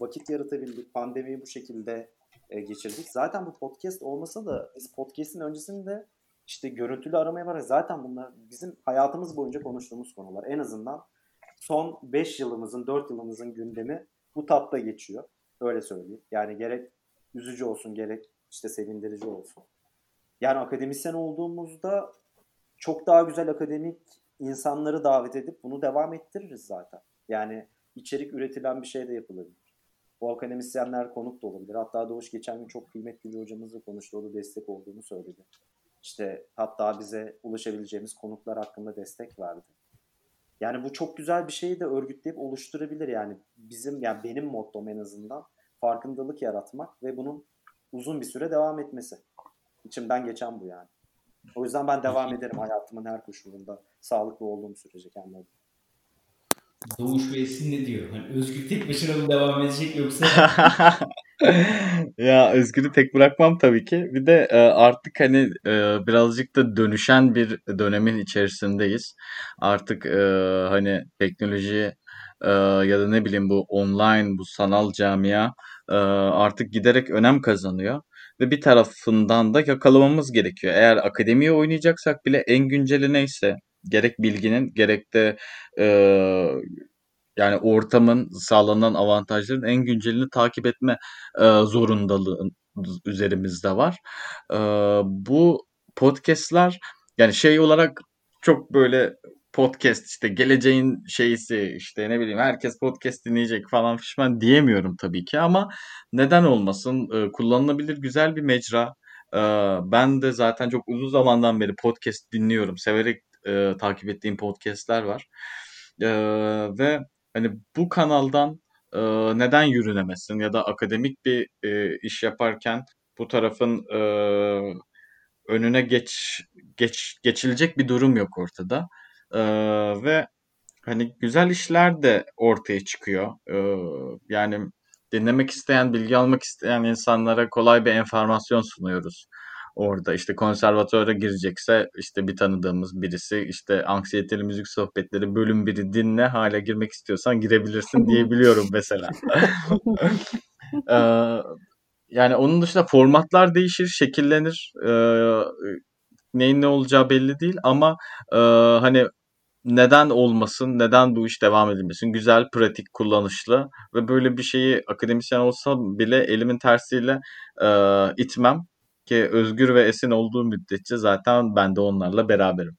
Vakit yaratabildik. Pandemiyi bu şekilde e, geçirdik. Zaten bu podcast olmasa da biz podcast'in öncesinde işte görüntülü aramaya var. Zaten bunlar bizim hayatımız boyunca konuştuğumuz konular. En azından son 5 yılımızın, 4 yılımızın gündemi bu tatta geçiyor. Öyle söyleyeyim. Yani gerek üzücü olsun gerek işte sevindirici olsun. Yani akademisyen olduğumuzda çok daha güzel akademik insanları davet edip bunu devam ettiririz zaten. Yani içerik üretilen bir şey de yapılabilir. Bu akademisyenler konuk da olabilir. Hatta Doğuş geçen gün çok kıymetli bir hocamızla konuştu. O da destek olduğunu söyledi. İşte hatta bize ulaşabileceğimiz konuklar hakkında destek verdi. Yani bu çok güzel bir şeyi de örgütleyip oluşturabilir. Yani bizim yani benim mottom en azından farkındalık yaratmak ve bunun uzun bir süre devam etmesi. İçimden geçen bu yani. O yüzden ben devam ederim hayatımın her koşulunda. Sağlıklı olduğum sürece kendi adıma. Doğuş ve Esin ne diyor? Hani Özgür tek başına mı devam edecek yoksa? ya Özgür'ü tek bırakmam tabii ki. Bir de e, artık hani e, birazcık da dönüşen bir dönemin içerisindeyiz. Artık e, hani teknoloji e, ya da ne bileyim bu online, bu sanal camia e, artık giderek önem kazanıyor ve bir tarafından da yakalamamız gerekiyor. Eğer akademiye oynayacaksak bile en günceli neyse gerek bilginin gerek de e, yani ortamın sağlanan avantajların en güncelini takip etme e, zorundalığı üzerimizde var. E, bu podcast'ler yani şey olarak çok böyle podcast işte geleceğin şeysi işte ne bileyim herkes podcast dinleyecek falan fişman diyemiyorum tabii ki ama neden olmasın e, kullanılabilir güzel bir mecra. E, ben de zaten çok uzun zamandan beri podcast dinliyorum. Severek e, takip ettiğim podcastler var. E, ve hani bu kanaldan e, neden yürünemesin ya da akademik bir e, iş yaparken bu tarafın e, önüne geç geç geçilecek bir durum yok ortada. Ee, ve hani güzel işler de ortaya çıkıyor. Ee, yani dinlemek isteyen, bilgi almak isteyen insanlara kolay bir enformasyon sunuyoruz orada işte konservatuara girecekse işte bir tanıdığımız birisi işte anksiyeteli müzik sohbetleri bölüm biri dinle hala girmek istiyorsan girebilirsin diyebiliyorum mesela. ee, yani onun dışında formatlar değişir, şekillenir. Ee, neyin ne olacağı belli değil ama e, hani neden olmasın, neden bu iş devam edilmesin? Güzel, pratik, kullanışlı ve böyle bir şeyi akademisyen olsa bile elimin tersiyle e, itmem. Ki Özgür ve Esin olduğu müddetçe zaten ben de onlarla beraberim.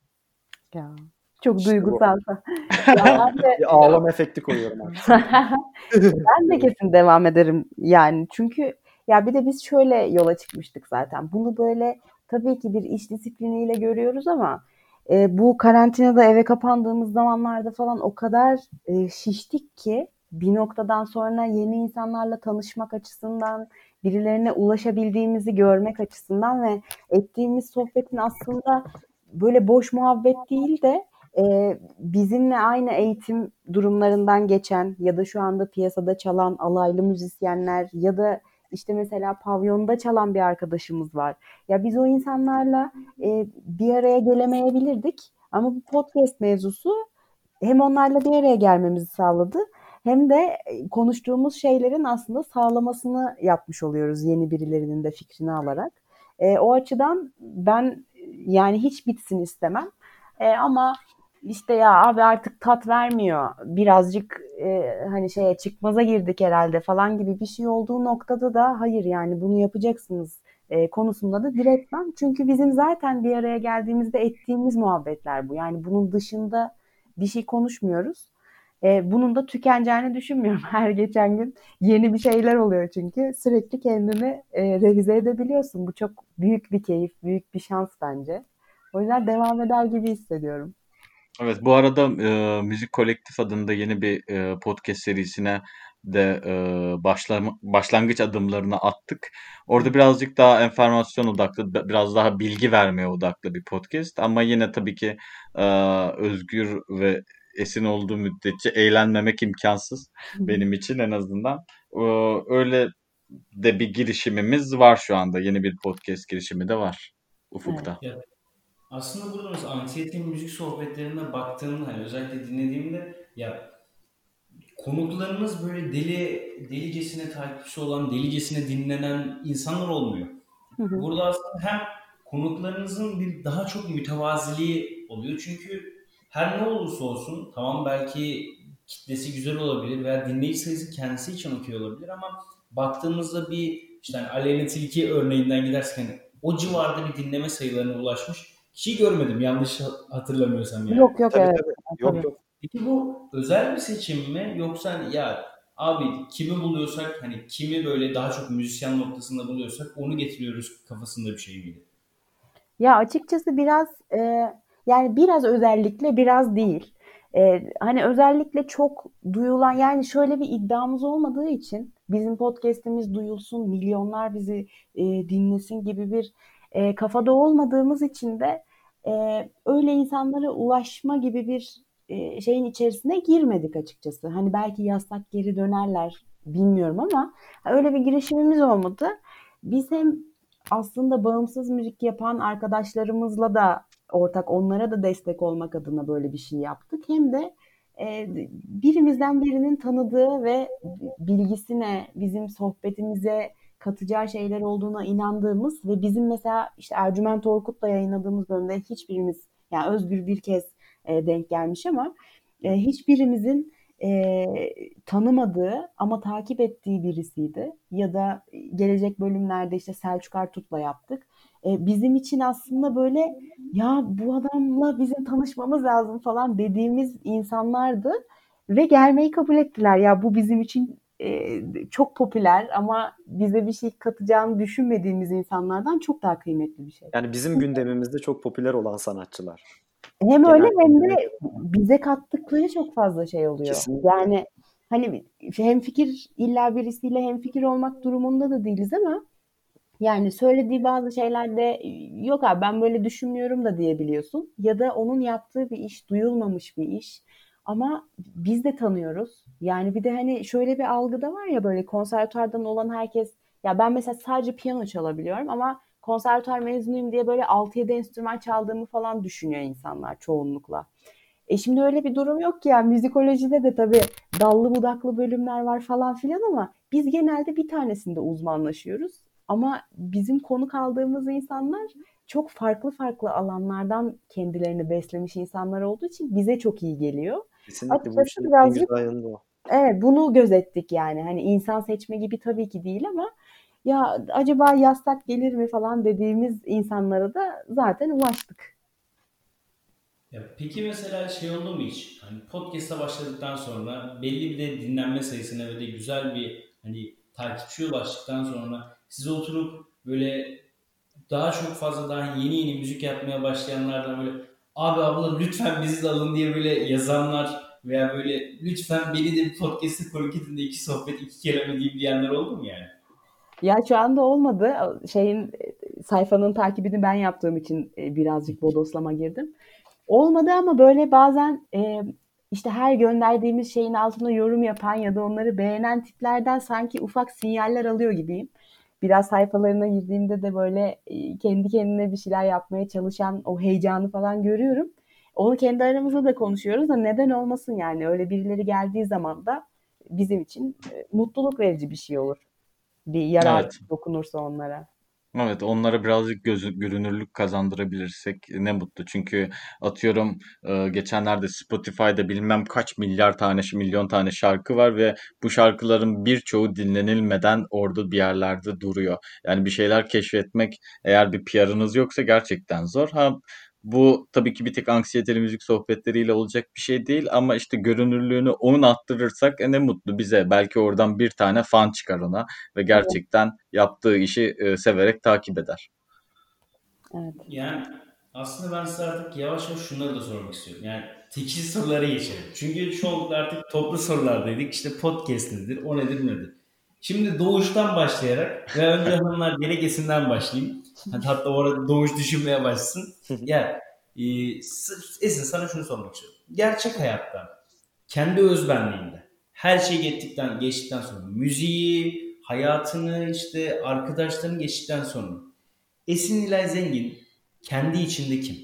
Ya, çok İşte duygusal. Ya de, ağlama efekti koyuyorum ben de kesin devam ederim yani. Çünkü ya bir de biz şöyle yola çıkmıştık zaten. Bunu böyle tabii ki bir iş disipliniyle görüyoruz ama e, bu karantinada eve kapandığımız zamanlarda falan o kadar e, şiştik ki bir noktadan sonra yeni insanlarla tanışmak açısından, birilerine ulaşabildiğimizi görmek açısından ve ettiğimiz sohbetin aslında böyle boş muhabbet değil de e, bizimle aynı eğitim durumlarından geçen ya da şu anda piyasada çalan alaylı müzisyenler ya da işte mesela pavyonda çalan bir arkadaşımız var. Ya biz o insanlarla e, bir araya gelemeyebilirdik ama bu podcast mevzusu hem onlarla bir araya gelmemizi sağladı hem de konuştuğumuz şeylerin aslında sağlamasını yapmış oluyoruz yeni birilerinin de fikrini alarak. E, o açıdan ben yani hiç bitsin istemem. E, ama işte ya abi artık tat vermiyor. Birazcık e, hani şeye çıkmaza girdik herhalde falan gibi bir şey olduğu noktada da hayır yani bunu yapacaksınız e, konusunda da diretmem. Çünkü bizim zaten bir araya geldiğimizde ettiğimiz muhabbetler bu. Yani bunun dışında bir şey konuşmuyoruz. E, bunun da tükeneceğini düşünmüyorum. Her geçen gün yeni bir şeyler oluyor çünkü. Sürekli kendini e, revize edebiliyorsun. Bu çok büyük bir keyif, büyük bir şans bence. O yüzden devam eder gibi hissediyorum. Evet bu arada e, Müzik Kolektif adında yeni bir e, podcast serisine de e, başlama, başlangıç adımlarını attık. Orada birazcık daha enformasyon odaklı, biraz daha bilgi vermeye odaklı bir podcast. Ama yine tabii ki e, özgür ve esin olduğu müddetçe eğlenmemek imkansız benim için en azından. Öyle de bir girişimimiz var şu anda. Yeni bir podcast girişimi de var ufukta. Evet. Aslında burada mesela anksiyete müzik sohbetlerine baktığımda hani özellikle dinlediğimde ya konuklarınız böyle deli delicesine takipçisi olan, delicesine dinlenen insanlar olmuyor. Hı hı. Burada aslında hem konuklarınızın bir daha çok mütevaziliği oluyor. Çünkü her ne olursa olsun tamam belki kitlesi güzel olabilir veya dinleyici sayısı kendisi için okey olabilir ama baktığımızda bir işte hani Aleyna Tilki örneğinden gidersek hani o civarda bir dinleme sayılarına ulaşmış kişi görmedim yanlış hatırlamıyorsam yani. Yok yok tabii, evet. Tabii. Yok yok. Peki bu özel bir seçim mi yoksa hani ya abi kimi buluyorsak hani kimi böyle daha çok müzisyen noktasında buluyorsak onu getiriyoruz kafasında bir şey miydi? Ya açıkçası biraz e, yani biraz özellikle biraz değil. E, hani özellikle çok duyulan yani şöyle bir iddiamız olmadığı için bizim podcast'imiz duyulsun, milyonlar bizi e, dinlesin gibi bir e, kafada olmadığımız için de e, öyle insanlara ulaşma gibi bir e, şeyin içerisine girmedik açıkçası. Hani belki yasak geri dönerler bilmiyorum ama öyle bir girişimimiz olmadı. Biz hem aslında bağımsız müzik yapan arkadaşlarımızla da ortak onlara da destek olmak adına böyle bir şey yaptık. Hem de e, birimizden birinin tanıdığı ve bilgisine, bizim sohbetimize katacağı şeyler olduğuna inandığımız ve bizim mesela işte Ercüment Orkut'la yayınladığımız bölümde hiçbirimiz yani Özgür bir kez e, denk gelmiş ama e, hiçbirimizin e, tanımadığı ama takip ettiği birisiydi. Ya da gelecek bölümlerde işte Selçuk Artut'la yaptık. E, bizim için aslında böyle ya bu adamla bizim tanışmamız lazım falan dediğimiz insanlardı ve gelmeyi kabul ettiler. Ya bu bizim için e, çok popüler ama bize bir şey katacağını düşünmediğimiz insanlardan çok daha kıymetli bir şey. Yani bizim gündemimizde çok popüler olan sanatçılar. Hem Genel öyle hem de bize kattıkları çok fazla şey oluyor. Kesinlikle. Yani hani hem fikir illa birisiyle hem fikir olmak durumunda da değiliz ama Yani söylediği bazı şeylerde yok abi ben böyle düşünmüyorum da diyebiliyorsun. Ya da onun yaptığı bir iş duyulmamış bir iş. Ama biz de tanıyoruz. Yani bir de hani şöyle bir algı da var ya böyle konservatuardan olan herkes ya ben mesela sadece piyano çalabiliyorum ama konservatuar mezunuyum diye böyle 6-7 enstrüman çaldığımı falan düşünüyor insanlar çoğunlukla. E şimdi öyle bir durum yok ki ya. Müzikolojide de tabii dallı budaklı bölümler var falan filan ama biz genelde bir tanesinde uzmanlaşıyoruz. Ama bizim konuk aldığımız insanlar çok farklı farklı alanlardan kendilerini beslemiş insanlar olduğu için bize çok iyi geliyor. Kesinlikle bu Açıkçası en birazcık güzel yanı da o. evet bunu gözettik yani. Hani insan seçme gibi tabii ki değil ama ya acaba yasak gelir mi falan dediğimiz insanlara da zaten ulaştık. Ya peki mesela şey oldu mu hiç? Hani podcast'a başladıktan sonra belli bir de dinlenme sayısına ve de güzel bir hani takipçi ulaştıktan sonra size oturup böyle daha çok fazla daha yeni yeni müzik yapmaya başlayanlardan böyle abi abla lütfen bizi de alın diye böyle yazanlar veya böyle lütfen beni de bir podcast'e konuk edin de iki sohbet iki kelime diyeyim diyenler oldu mu yani? Ya şu anda olmadı. Şeyin sayfanın takibini ben yaptığım için e, birazcık bodoslama girdim. Olmadı ama böyle bazen e, işte her gönderdiğimiz şeyin altına yorum yapan ya da onları beğenen tiplerden sanki ufak sinyaller alıyor gibiyim. Biraz sayfalarına girdiğimde de böyle e, kendi kendine bir şeyler yapmaya çalışan o heyecanı falan görüyorum. Onu kendi aramızda da konuşuyoruz da neden olmasın yani öyle birileri geldiği zaman da bizim için e, mutluluk verici bir şey olur. Bir yarar Evet. dokunursa onlara. Evet, onlara birazcık gözü, görünürlük kazandırabilirsek ne mutlu. Çünkü atıyorum e, geçenlerde Spotify'da bilmem kaç milyar tane, milyon tane şarkı var ve bu şarkıların birçoğu dinlenilmeden orada bir yerlerde duruyor. Yani bir şeyler keşfetmek eğer bir PR'ınız yoksa gerçekten zor. Ha bu tabii ki bir tek anksiyeteli müzik sohbetleriyle olacak bir şey değil ama işte görünürlüğünü onun arttırırsak e, ne mutlu bize. Belki oradan bir tane fan çıkar ona ve gerçekten yaptığı işi e, severek takip eder. Evet. Yani aslında ben size artık yavaş yavaş şunları da sormak istiyorum. Yani tekil sorulara geçelim. Çünkü çoğunlukla artık toplu sorulardaydık. İşte podcast nedir, o nedir, nedir. Şimdi doğuştan başlayarak ve önce hanımlar gerekesinden başlayayım. Hatta orada doğuş düşünmeye başlasın. Ya e, Esin sana şunu sormak istiyorum. Gerçek hayatta kendi özbenliğinde her şey geçtikten, geçtikten sonra müziği, hayatını işte arkadaşlarını geçtikten sonra Esin Nilay Zengin kendi içinde kim?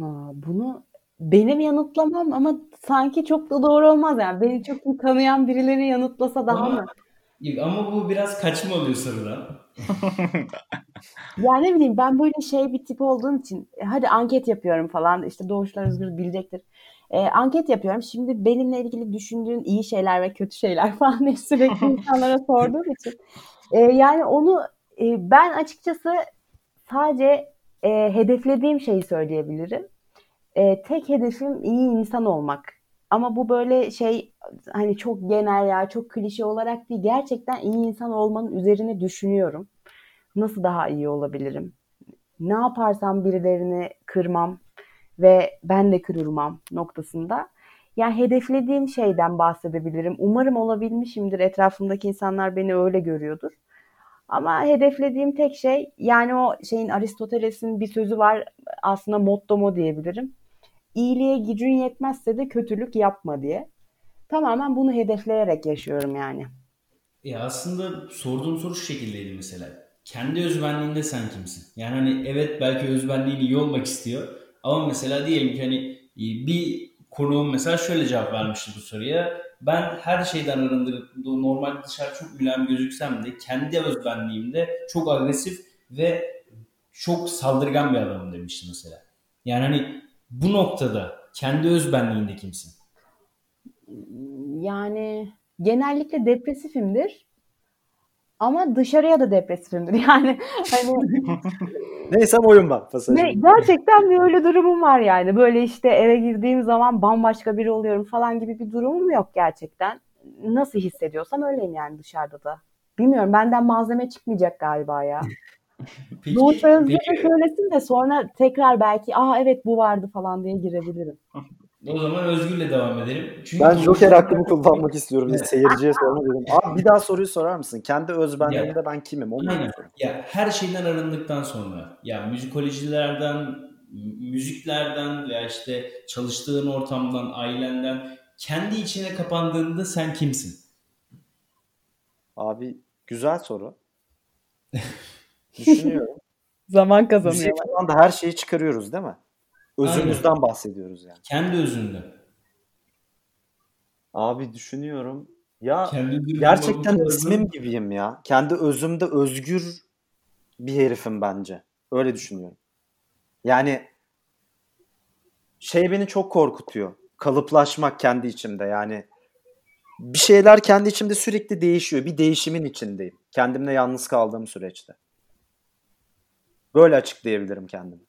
Ha, bunu benim yanıtlamam ama sanki çok da doğru olmaz yani. Beni çok tanıyan birileri yanıtlasa daha Ama, mı? ama bu biraz kaçma oluyor sorudan. Ya ne bileyim ben böyle şey bir tip olduğum için e, hadi anket yapıyorum falan işte Doğuşlar Özgür bilecektir. E, anket yapıyorum. Şimdi benimle ilgili düşündüğün iyi şeyler ve kötü şeyler falan diye sürekli insanlara sorduğum için. E, yani onu e, ben açıkçası sadece e, hedeflediğim şeyi söyleyebilirim. E, tek hedefim iyi insan olmak. Ama bu böyle şey hani çok genel ya çok klişe olarak değil. Gerçekten iyi insan olmanın üzerine düşünüyorum. Nasıl daha iyi olabilirim? Ne yaparsam birilerini kırmam ve ben de kırılmam noktasında. Yani hedeflediğim şeyden bahsedebilirim. Umarım olabilmişimdir. Etrafımdaki insanlar beni öyle görüyordur. Ama hedeflediğim tek şey yani o şeyin Aristoteles'in bir sözü var aslında mottomo diyebilirim. İyiliğe gücün yetmezse de kötülük yapma diye. Tamamen bunu hedefleyerek yaşıyorum yani. Ya aslında sorduğum soru şu şekildeydi mesela. Kendi özbenliğinde sen kimsin? Yani hani evet belki özbenliğin iyi olmak istiyor. Ama mesela diyelim ki hani bir konuğum mesela şöyle cevap vermişti bu soruya. Ben her şeyden arındırıp normal dışarı çok gülen gözüksem de kendi özbenliğimde çok agresif ve çok saldırgan bir adamım demişti mesela. Yani hani bu noktada kendi özbenliğinde kimsin? Yani genellikle depresifimdir. Ama dışarıya da depresifimdir. Yani hani Neysem oyun bak pasajı. ne, gerçekten bir öyle durumum var yani. Böyle işte eve girdiğim zaman bambaşka biri oluyorum falan gibi bir durumum yok gerçekten. Nasıl hissediyorsam öyleyim yani dışarıda da. Bilmiyorum benden malzeme çıkmayacak galiba ya. Peki, peki söylesin de sonra tekrar belki aa evet bu vardı falan diye girebilirim. O zaman Özgür'le devam edelim. Çünkü Ben Joker hakkımı kullanmak istiyorum. Evet. Seyirciye sorma dedim. Abi bir daha soruyu sorar mısın? Kendi öz Ya. benliğimde ben kimim? Onu Aynen. Ya her şeyden arındıktan sonra ya müzikolojilerden, müziklerden veya işte çalıştığın ortamdan, ailenden kendi içine kapandığında sen kimsin? Abi güzel soru. Düşünüyorum. Zaman Müzik kazanıyor. falan da her şeyi çıkarıyoruz değil mi? Özümüzden bahsediyoruz yani. Kendi özünde. Abi düşünüyorum. Ya Kendi gerçekten ismim gibiyim ya. Kendi özümde özgür bir herifim bence. Öyle düşünüyorum. Yani şey beni çok korkutuyor. Kalıplaşmak kendi içimde yani. Bir şeyler kendi içimde sürekli değişiyor. Bir değişimin içindeyim. Kendimle yalnız kaldığım süreçte. Böyle açıklayabilirim kendimi.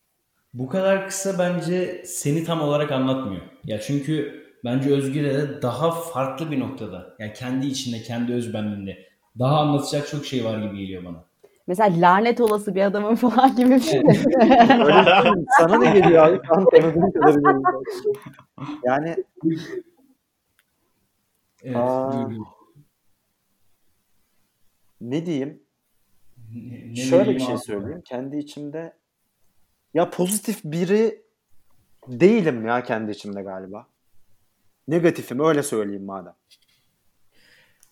Bu kadar kısa bence seni tam olarak anlatmıyor. Ya çünkü bence Özgür'e de daha farklı bir noktada. Yani kendi içinde, kendi özbenliğinde. Daha anlatacak çok şey var gibi geliyor bana. Mesela lanet olası bir adamın falan gibi bir şey. Mi? Sana ne geliyor abi? Tanıdığım kadarıyla. Yani Evet. Aa. ne diyeyim? Ne- ne Şöyle bir şey söyleyeyim. Kendi içimde ya pozitif biri değilim ya kendi içimde galiba. Negatifim öyle söyleyeyim madem.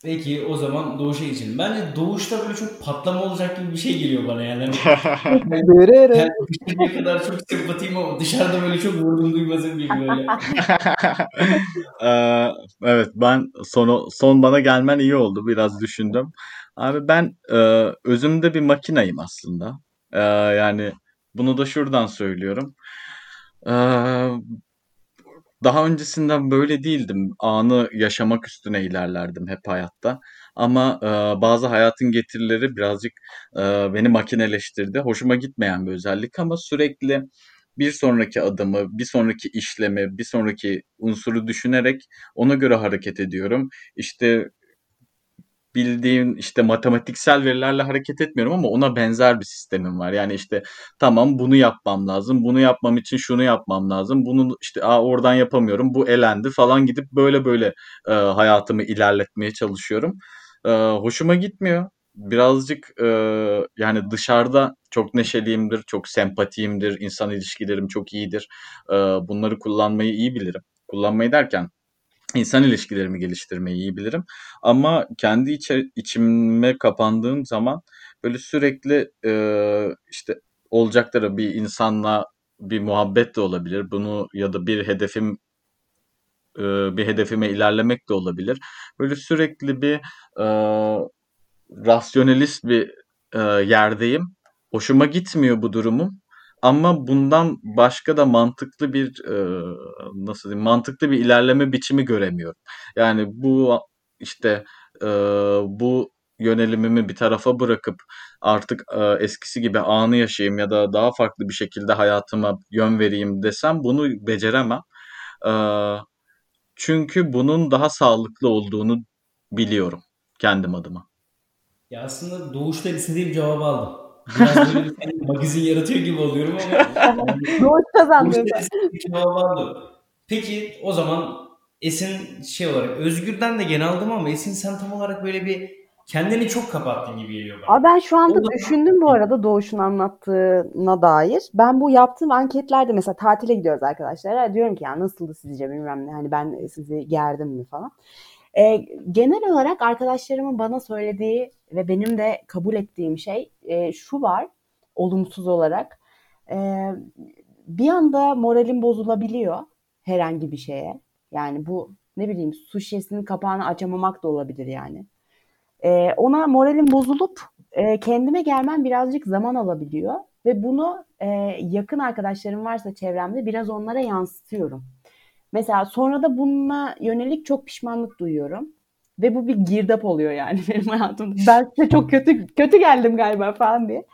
Peki o zaman doğuşa geçelim. Bence doğuşta böyle çok patlama olacak gibi bir şey geliyor bana yani. Hani yani şimdiye kadar çok sempatiyim ama dışarıda böyle çok vurdum duymazım gibi böyle. Ee, evet ben sonu son bana gelmen iyi oldu. Biraz düşündüm. Abi ben e, özümde bir makinayım aslında. Ee, yani bunu da şuradan söylüyorum. Ee, daha öncesinden böyle değildim. Anı yaşamak üstüne ilerlerdim hep hayatta. Ama e, bazı hayatın getirileri birazcık e, beni makineleştirdi. Hoşuma gitmeyen bir özellik ama sürekli bir sonraki adımı, bir sonraki işlemi, bir sonraki unsuru düşünerek ona göre hareket ediyorum. İşte bildiğin işte matematiksel verilerle hareket etmiyorum ama ona benzer bir sistemim var. Yani işte tamam bunu yapmam lazım. Bunu yapmam için şunu yapmam lazım. Bunu işte Aa, oradan yapamıyorum. Bu elendi falan gidip böyle böyle e, hayatımı ilerletmeye çalışıyorum. E, hoşuma gitmiyor. Birazcık e, yani dışarıda çok neşeliyimdir, çok sempatiyimdir, insan ilişkilerim çok iyidir. E, bunları kullanmayı iyi bilirim. Kullanmayı derken insan ilişkilerimi geliştirmeyi iyi bilirim. Ama kendi içe, içime kapandığım zaman böyle sürekli e, işte olacakları bir insanla bir muhabbet de olabilir. Bunu ya da bir hedefim bir hedefime ilerlemek de olabilir. Böyle sürekli bir e, rasyonelist bir e, yerdeyim. Hoşuma gitmiyor bu durumum. Ama bundan başka da mantıklı bir e, nasıl diyeyim mantıklı bir ilerleme biçimi göremiyorum. Yani bu işte e, bu yönelimimi bir tarafa bırakıp artık e, eskisi gibi anı yaşayayım ya da daha farklı bir şekilde hayatıma yön vereyim desem bunu beceremem. E, çünkü bunun daha sağlıklı olduğunu biliyorum kendim adıma. Ya aslında doğuştan istediğim cevabı aldım. Biraz böyle bir magazin yaratıyor gibi oluyorum ama Doğuş kazandı. Peki o zaman Esin şey olarak Özgür'den de gene aldım ama Esin sen tam olarak böyle bir kendini çok kapattın gibi geliyor bana. Abi ben şu anda O zaman- düşündüm bu arada Doğuş'un anlattığına dair. Ben bu yaptığım anketlerde mesela tatile gidiyoruz arkadaşlar. Diyorum ki ya nasıldı sizce bilmem ne. Hani ben sizi gerdim mi falan. Ee, genel olarak arkadaşlarımın bana söylediği ve benim de kabul ettiğim şey e, şu var olumsuz olarak. Ee, bir anda moralim bozulabiliyor herhangi bir şeye. Yani bu ne bileyim su şişesinin kapağını açamamak da olabilir yani. Ee, ona moralim bozulup e, kendime gelmem birazcık zaman alabiliyor ve bunu e, yakın arkadaşlarım varsa çevremde biraz onlara yansıtıyorum. Mesela sonra da bununla yönelik çok pişmanlık duyuyorum ve bu bir girdap oluyor yani benim hayatımda. Ben size çok kötü kötü geldim galiba falan diye.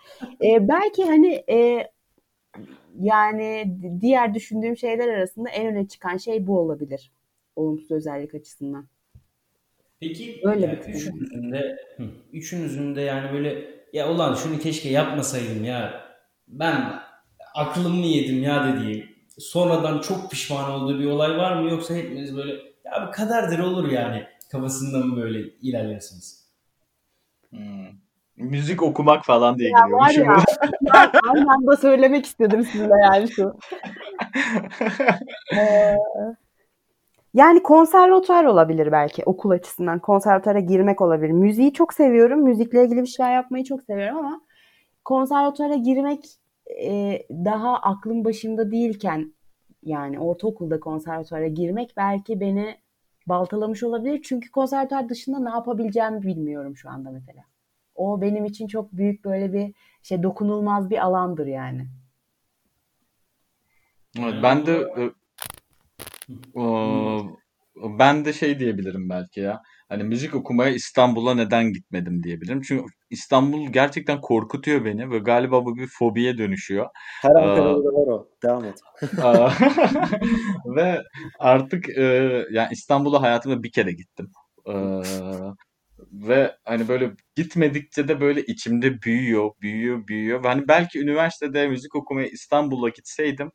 Ee, belki hani e, yani diğer düşündüğüm şeyler arasında en öne çıkan şey bu olabilir. Olumsuz özellik açısından. Peki Öyle yani bir üçünüzün de üçünüzün de yani böyle ya ulan şunu keşke yapmasaydım ya ben aklımı yedim ya dediğim sonradan çok pişman olduğu bir olay var mı yoksa hepiniz böyle ya bir kaderdir olur yani kafasında mı böyle ilerlersiniz? Hmm. Müzik okumak falan diye Ya var giriyormuşum. ya. Ben aynı anda söylemek istedim sizinle yani şu. Ee, yani konservatuar olabilir belki okul açısından. Konservatuara girmek olabilir. Müziği çok seviyorum. Müzikle ilgili bir şeyler yapmayı çok seviyorum ama konservatuara girmek e, daha aklım başımda değilken yani ortaokulda konservatuara girmek belki beni baltalamış olabilir. Çünkü konservatuar dışında ne yapabileceğimi bilmiyorum şu anda mesela. O benim için çok büyük böyle bir şey dokunulmaz bir alandır yani. Evet, ben de e, e, ben de şey diyebilirim belki ya. Hani müzik okumaya İstanbul'a neden gitmedim diyebilirim. Çünkü İstanbul gerçekten korkutuyor beni ve galiba bu bir fobiye dönüşüyor. Her Ankara'da da var o. Devam et. Ve artık e, yani İstanbul'a hayatımda bir kere gittim. Ee, ve hani böyle gitmedikçe de böyle içimde büyüyor, büyüyor, büyüyor. Hani belki üniversitede müzik okumaya İstanbul'a gitseydim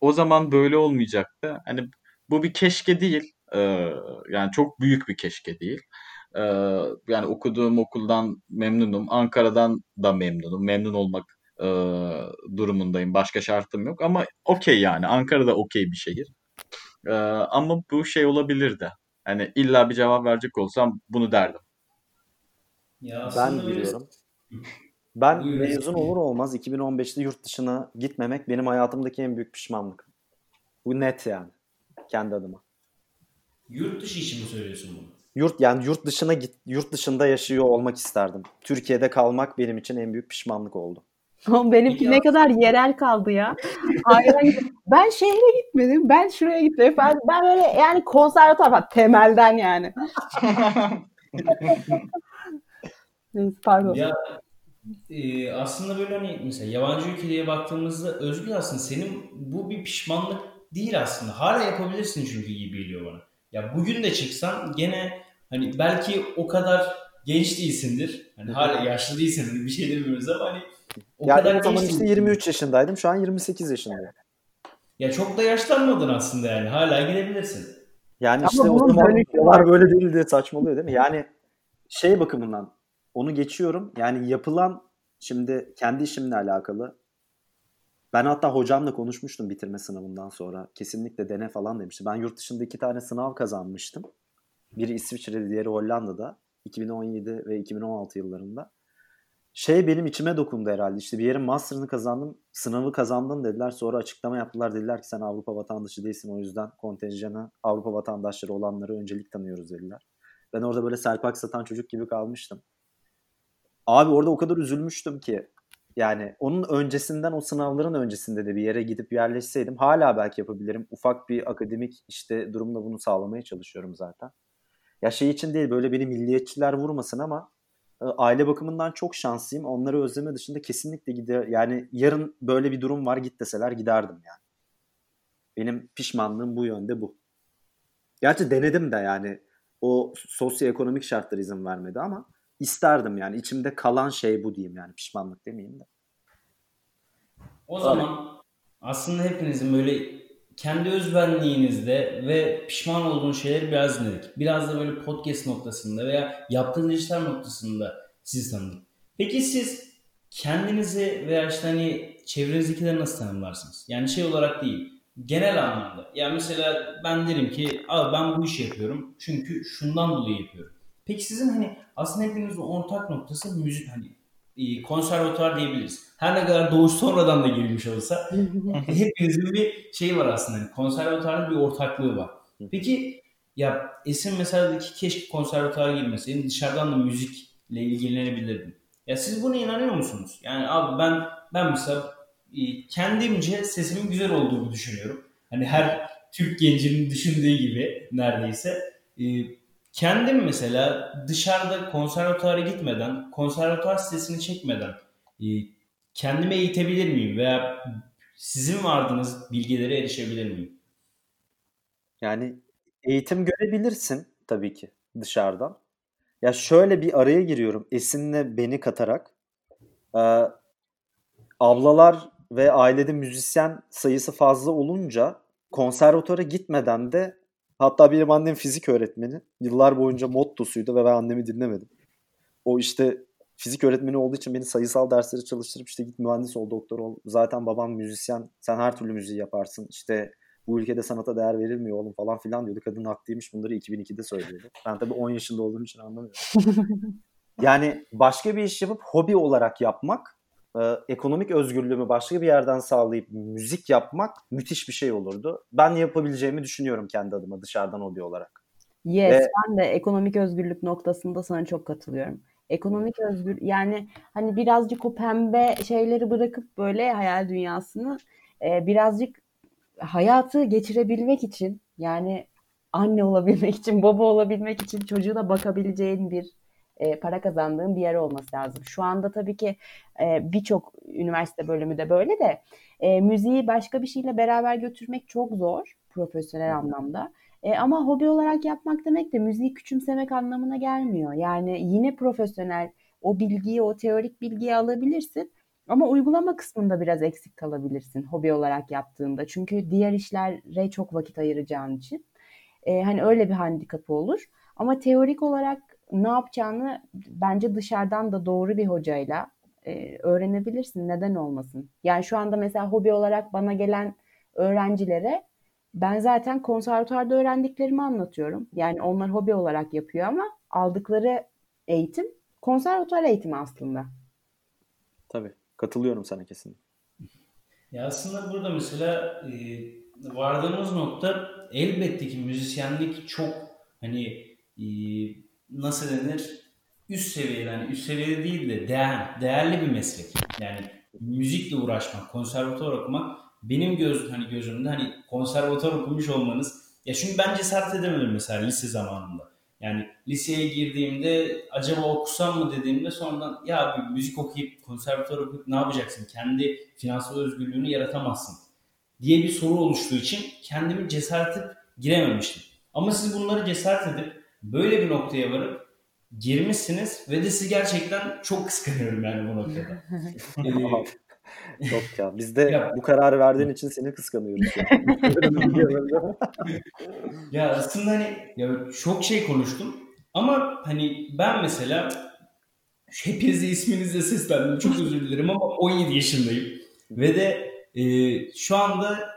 o zaman böyle olmayacaktı. Hani bu bir keşke değil. Ee, yani çok büyük bir keşke değil. Ee, yani okuduğum okuldan memnunum. Ankara'dan da memnunum. Memnun olmak e, durumundayım. Başka şartım yok. Ama okey yani. Ankara'da okey bir şehir. Ee, ama bu şey olabilirdi. Hani illa bir cevap verecek olsam bunu derdim. Ya Ben biliyorum. Ben Buyur mezun olur olmaz 2015'te yurt dışına gitmemek benim hayatımdaki en büyük pişmanlık. Bu net yani. Kendi adıma. Yurt dışı için mi söylüyorsun bunu? Yurt yani yurt dışına git yurt dışında yaşıyor olmak isterdim. Türkiye'de kalmak benim için en büyük pişmanlık oldu. Ama Benimki ne kadar yerel kaldı ya. Hayran ben şehre gitmedim. Ben şuraya gittim. Ben, ben böyle yani konservatuar falan temelden yani. Pardon. Ya e, aslında böyle hani mesela yabancı ülkelere baktığımızda Özgür aslında senin bu bir pişmanlık değil aslında. Hala yapabilirsin çünkü gibi geliyor bana. Ya bugün de çıksan gene hani belki o kadar genç değilsindir. Hani hala yaşlı değilsin hani bir şey demiyoruz ama hani o Yani kadar o zaman işte değilsin. 23 yaşındaydım. Şu an 28 yaşındayım. Ya çok da yaşlanmadın aslında yani. Hala gidebilirsin. Yani Ama işte o zaman var. böyle değil diye saçmalıyor değil mi? Yani şey bakımından onu geçiyorum. Yani yapılan şimdi kendi işimle alakalı ben hatta hocamla konuşmuştum bitirme sınavından sonra. Kesinlikle dene falan demişti. Ben yurt dışında iki tane sınav kazanmıştım. Biri İsviçre'de, diğeri Hollanda'da. 2017 ve 2016 yıllarında. Şey benim içime dokundu herhalde. İşte bir yerin master'ını kazandım. Sınavı kazandın dediler. Sonra açıklama yaptılar. Dediler ki sen Avrupa vatandaşı değilsin. O yüzden kontenjanı Avrupa vatandaşları olanları öncelik tanıyoruz dediler. Ben orada böyle selpak satan çocuk gibi kalmıştım. Abi orada o kadar üzülmüştüm ki. Yani onun öncesinden o sınavların öncesinde de bir yere gidip yerleşseydim hala belki yapabilirim. Ufak bir akademik işte durumla bunu sağlamaya çalışıyorum zaten. Ya şey için değil böyle beni milliyetçiler vurmasın ama e, aile bakımından çok şanslıyım. Onları özleme dışında kesinlikle gider. Yani yarın böyle bir durum var git deseler giderdim yani. Benim pişmanlığım bu yönde bu. Gerçi denedim de yani o sosyoekonomik şartlar izin vermedi ama isterdim yani. içimde kalan şey bu diyeyim yani pişmanlık demeyeyim de. O zaman aslında hepinizin böyle kendi özbenliğinizde ve pişman olduğunuz şeyleri biraz dinledik. Biraz da böyle podcast noktasında veya yaptığınız işler noktasında sizi tanıdık. Peki siz kendinizi veya işte hani çevrenizdekileri nasıl tanımlarsınız? Yani şey olarak değil, genel anlamda. Yani mesela ben derim ki abi ben bu işi yapıyorum çünkü şundan dolayı yapıyorum. Peki sizin hani aslında hepinizin ortak noktası müzik hani e, konservatuar diyebiliriz. Her ne kadar doğuş sonradan da girmiş olsa hepinizin bir şeyi var aslında. Hani konservatuarın bir ortaklığı var. Peki ya Esin mesela ki keşke konservatuara girmeseydin dışarıdan da müzikle ilgilenebilirdin. Ya siz buna inanıyor musunuz? Yani abi ben ben mesela e, kendimce sesimin güzel olduğunu düşünüyorum. Hani her Türk gencinin düşündüğü gibi neredeyse. Kendim mesela dışarıda konservatuara gitmeden, konservatuar sesini çekmeden e, kendime eğitebilir miyim? Veya sizin vardığınız bilgilere erişebilir miyim? Yani eğitim görebilirsin tabii ki dışarıdan. Ya şöyle bir araya giriyorum Esin'le beni katarak. Ee, ablalar ve ailede müzisyen sayısı fazla olunca konservatuvara gitmeden de hatta benim annem fizik öğretmeni. Yıllar boyunca mottosuydu ve ben annemi dinlemedim. O işte fizik öğretmeni olduğu için beni sayısal dersleri çalıştırıp işte git mühendis ol, doktor ol. Zaten babam müzisyen, sen her türlü müziği yaparsın. İşte bu ülkede sanata değer verilmiyor oğlum falan filan diyordu. Kadın haklıymış bunları 2002'de söylüyordu. Ben tabii 10 yaşında olduğum için anlamıyorum. yani başka bir iş yapıp hobi olarak yapmak, e, ekonomik özgürlüğümü başka bir yerden sağlayıp müzik yapmak müthiş bir şey olurdu. Ben yapabileceğimi düşünüyorum kendi adıma dışarıdan hobi olarak. Yes, Ve, ben de ekonomik özgürlük noktasında sana çok katılıyorum. Ekonomik özgür yani hani birazcık o pembe şeyleri bırakıp böyle hayal dünyasını e, birazcık hayatı geçirebilmek için yani anne olabilmek için, baba olabilmek için çocuğuna bakabileceğin bir e, para kazandığın bir yer olması lazım. Şu anda tabii ki e, birçok üniversite bölümü de böyle de e, müziği başka bir şeyle beraber götürmek çok zor profesyonel anlamda. E, ama hobi olarak yapmak demek de müziği küçümsemek anlamına gelmiyor. Yani yine profesyonel o bilgiyi, o teorik bilgiyi alabilirsin. Ama uygulama kısmında biraz eksik kalabilirsin hobi olarak yaptığında. Çünkü diğer işlere çok vakit ayıracağın için. E, hani öyle bir handikapı olur. Ama teorik olarak ne yapacağını bence dışarıdan da doğru bir hocayla e, öğrenebilirsin. Neden olmasın? Yani şu anda mesela hobi olarak bana gelen öğrencilere ben zaten konservatuarda öğrendiklerimi anlatıyorum. Yani onlar hobi olarak yapıyor ama aldıkları eğitim konservatuar eğitimi aslında. Tabii. Katılıyorum sana kesin. Ya aslında burada mesela e, vardığımız nokta elbette ki müzisyenlik çok hani e, nasıl denir üst seviyede yani üst seviyede değil de değer, değerli bir meslek. Yani müzikle uğraşmak, konservatuvar okumak benim göz hani gözümde hani konservatuvar okumuş olmanız ya çünkü ben cesaret edemedim mesela lise zamanında. Yani liseye girdiğimde acaba okusam mı dediğimde sonradan ya bir müzik okuyup konservatuvar okuyup ne yapacaksın? Kendi finansal özgürlüğünü yaratamazsın diye bir soru oluştuğu için kendimi cesaret edip girememiştim. Ama siz bunları cesaret edip böyle bir noktaya varıp girmişsiniz ve de sizi gerçekten çok kıskanıyorum yani bu noktada. Yok ya. Biz de ya, bu kararı verdiğin için seni kıskanıyoruz. ya aslında hani ya çok şey konuştum ama hani ben mesela hepinize isminizle seslendim. Çok özür dilerim ama 17 yaşındayım. Ve de e, şu anda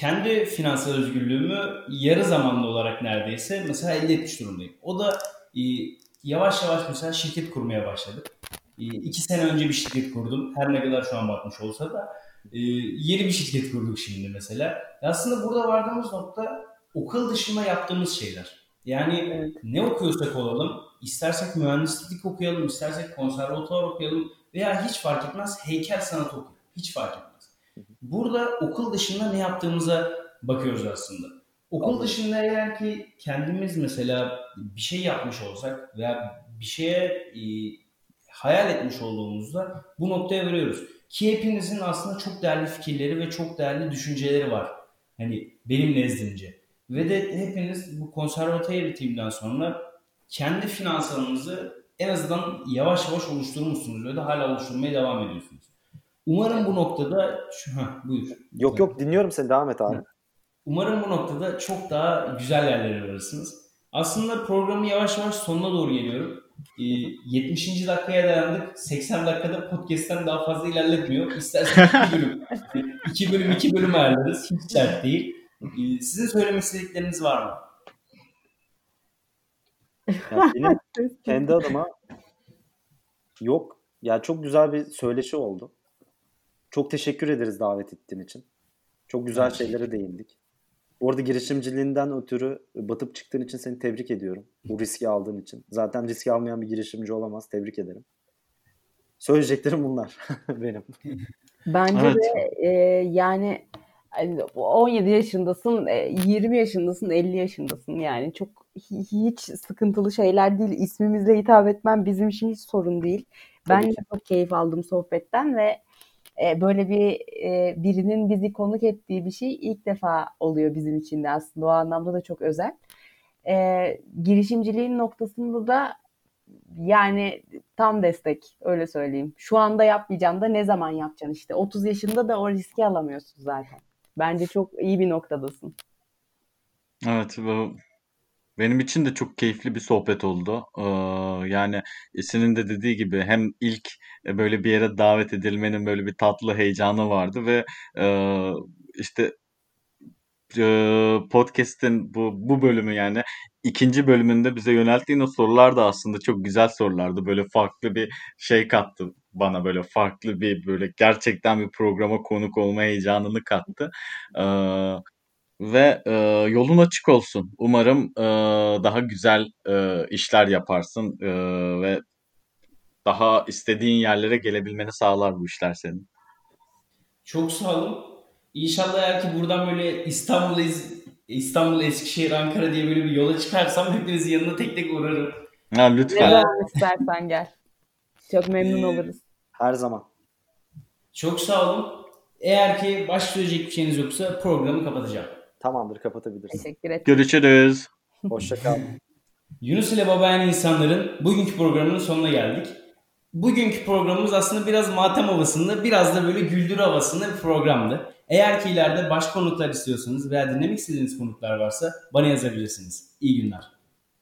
kendi finansal özgürlüğümü yarı zamanlı olarak neredeyse mesela elde etmiş durumdayım. O da e, yavaş yavaş mesela şirket kurmaya başladık. E, iki sene önce bir şirket kurdum. Her ne kadar şu an batmış olsa da e, yeni bir şirket kurduk şimdi mesela. Aslında burada vardığımız nokta okul dışında yaptığımız şeyler. Yani evet. ne okuyorsak olalım, istersek mühendislik okuyalım, istersek konservatuvar okuyalım veya hiç fark etmez heykel sanat okuyalım. Hiç fark etmez. Burada okul dışında ne yaptığımıza bakıyoruz aslında. Okul Anladım. dışında eğer ki kendimiz mesela bir şey yapmış olsak veya bir şeye e, hayal etmiş olduğumuzda bu noktaya varıyoruz. Ki hepinizin aslında çok değerli fikirleri ve çok değerli düşünceleri var. Hani benim nezdimce. Ve de hepiniz bu konservatuar eğitimden sonra kendi finansalınızı en azından yavaş yavaş oluşturmuşsunuz ve de hala oluşturmaya devam ediyorsunuz. Umarım bu noktada ha buyur. Yok yok dinliyorum seni devam et abi. Umarım bu noktada çok daha güzel yerlere varırsınız. Aslında programı yavaş yavaş sonuna doğru geliyorum. 70. Ee, dakikaya dayandık. 80 dakikada podcast'ten daha fazla ilerletmiyor. İstersen 2 bölüm. 2 bölüm 2 bölüm ayarlarız. Hiç dert değil. Ee, sizin söylemek istedikleriniz var mı? Yani benim kendi adıma yok. Ya çok güzel bir söyleşi oldu. Çok teşekkür ederiz davet ettiğin için. Çok güzel şeylere değindik. Orada girişimciliğinden ötürü batıp çıktığın için seni tebrik ediyorum. Bu riski aldığın için. Zaten riski almayan bir girişimci olamaz. Tebrik ederim. Söyleyeceklerim bunlar benim. Bence evet. de e, yani 17 hani, yaşındasın, 20 e, yaşındasın, 50 yaşındasın yani çok hiç sıkıntılı şeyler değil. İsmimizle hitap etmem bizim için hiç sorun değil. Ben de çok keyif aldım sohbetten ve e, böyle bir e, birinin bizi konuk ettiği bir şey ilk defa oluyor bizim için de aslında o anlamda da çok özel. E, girişimciliğin noktasında da Yani tam destek öyle söyleyeyim. Şu anda yapmayacağım da ne zaman yapacaksın işte. 30 yaşında da o riski alamıyorsun zaten. Bence çok iyi bir noktadasın. Evet bu benim için de çok keyifli bir sohbet oldu. Ee, yani Esin'in de dediği gibi hem ilk e, böyle bir yere davet edilmenin böyle bir tatlı heyecanı vardı ve e, işte e, podcast'in bu bu bölümü yani ikinci bölümünde bize yönelttiğin o sorular da aslında çok güzel sorulardı. Böyle farklı bir şey kattı bana böyle farklı bir böyle gerçekten bir programa konuk olma heyecanını kattı. Ee, ve e, yolun açık olsun. Umarım e, daha güzel e, işler yaparsın e, ve daha istediğin yerlere gelebilmeni sağlar bu işler senin. Çok sağ olun. İnşallah eğer ki buradan böyle İstanbul, İstanbul, Eskişehir, Ankara diye böyle bir yola çıkarsam hepinizin yanına tek tek uğrarım. Ha, Ne lütfen. zaman istersen gel. Çok memnun oluruz. Her zaman. Çok sağ olun. Eğer ki başka söyleyecek bir şeyiniz yoksa programı kapatacağım. Tamamdır kapatabilirsin. Teşekkür ederim. Görüşürüz. Hoşça kal. Yunus ile Babayan insanların bugünkü programının sonuna geldik. Bugünkü programımız aslında biraz matem havasında, biraz da böyle güldür havasında bir programdı. Eğer ki ileride baş konuklar istiyorsanız veya dinlemek istediğiniz konuklar varsa bana yazabilirsiniz. İyi günler.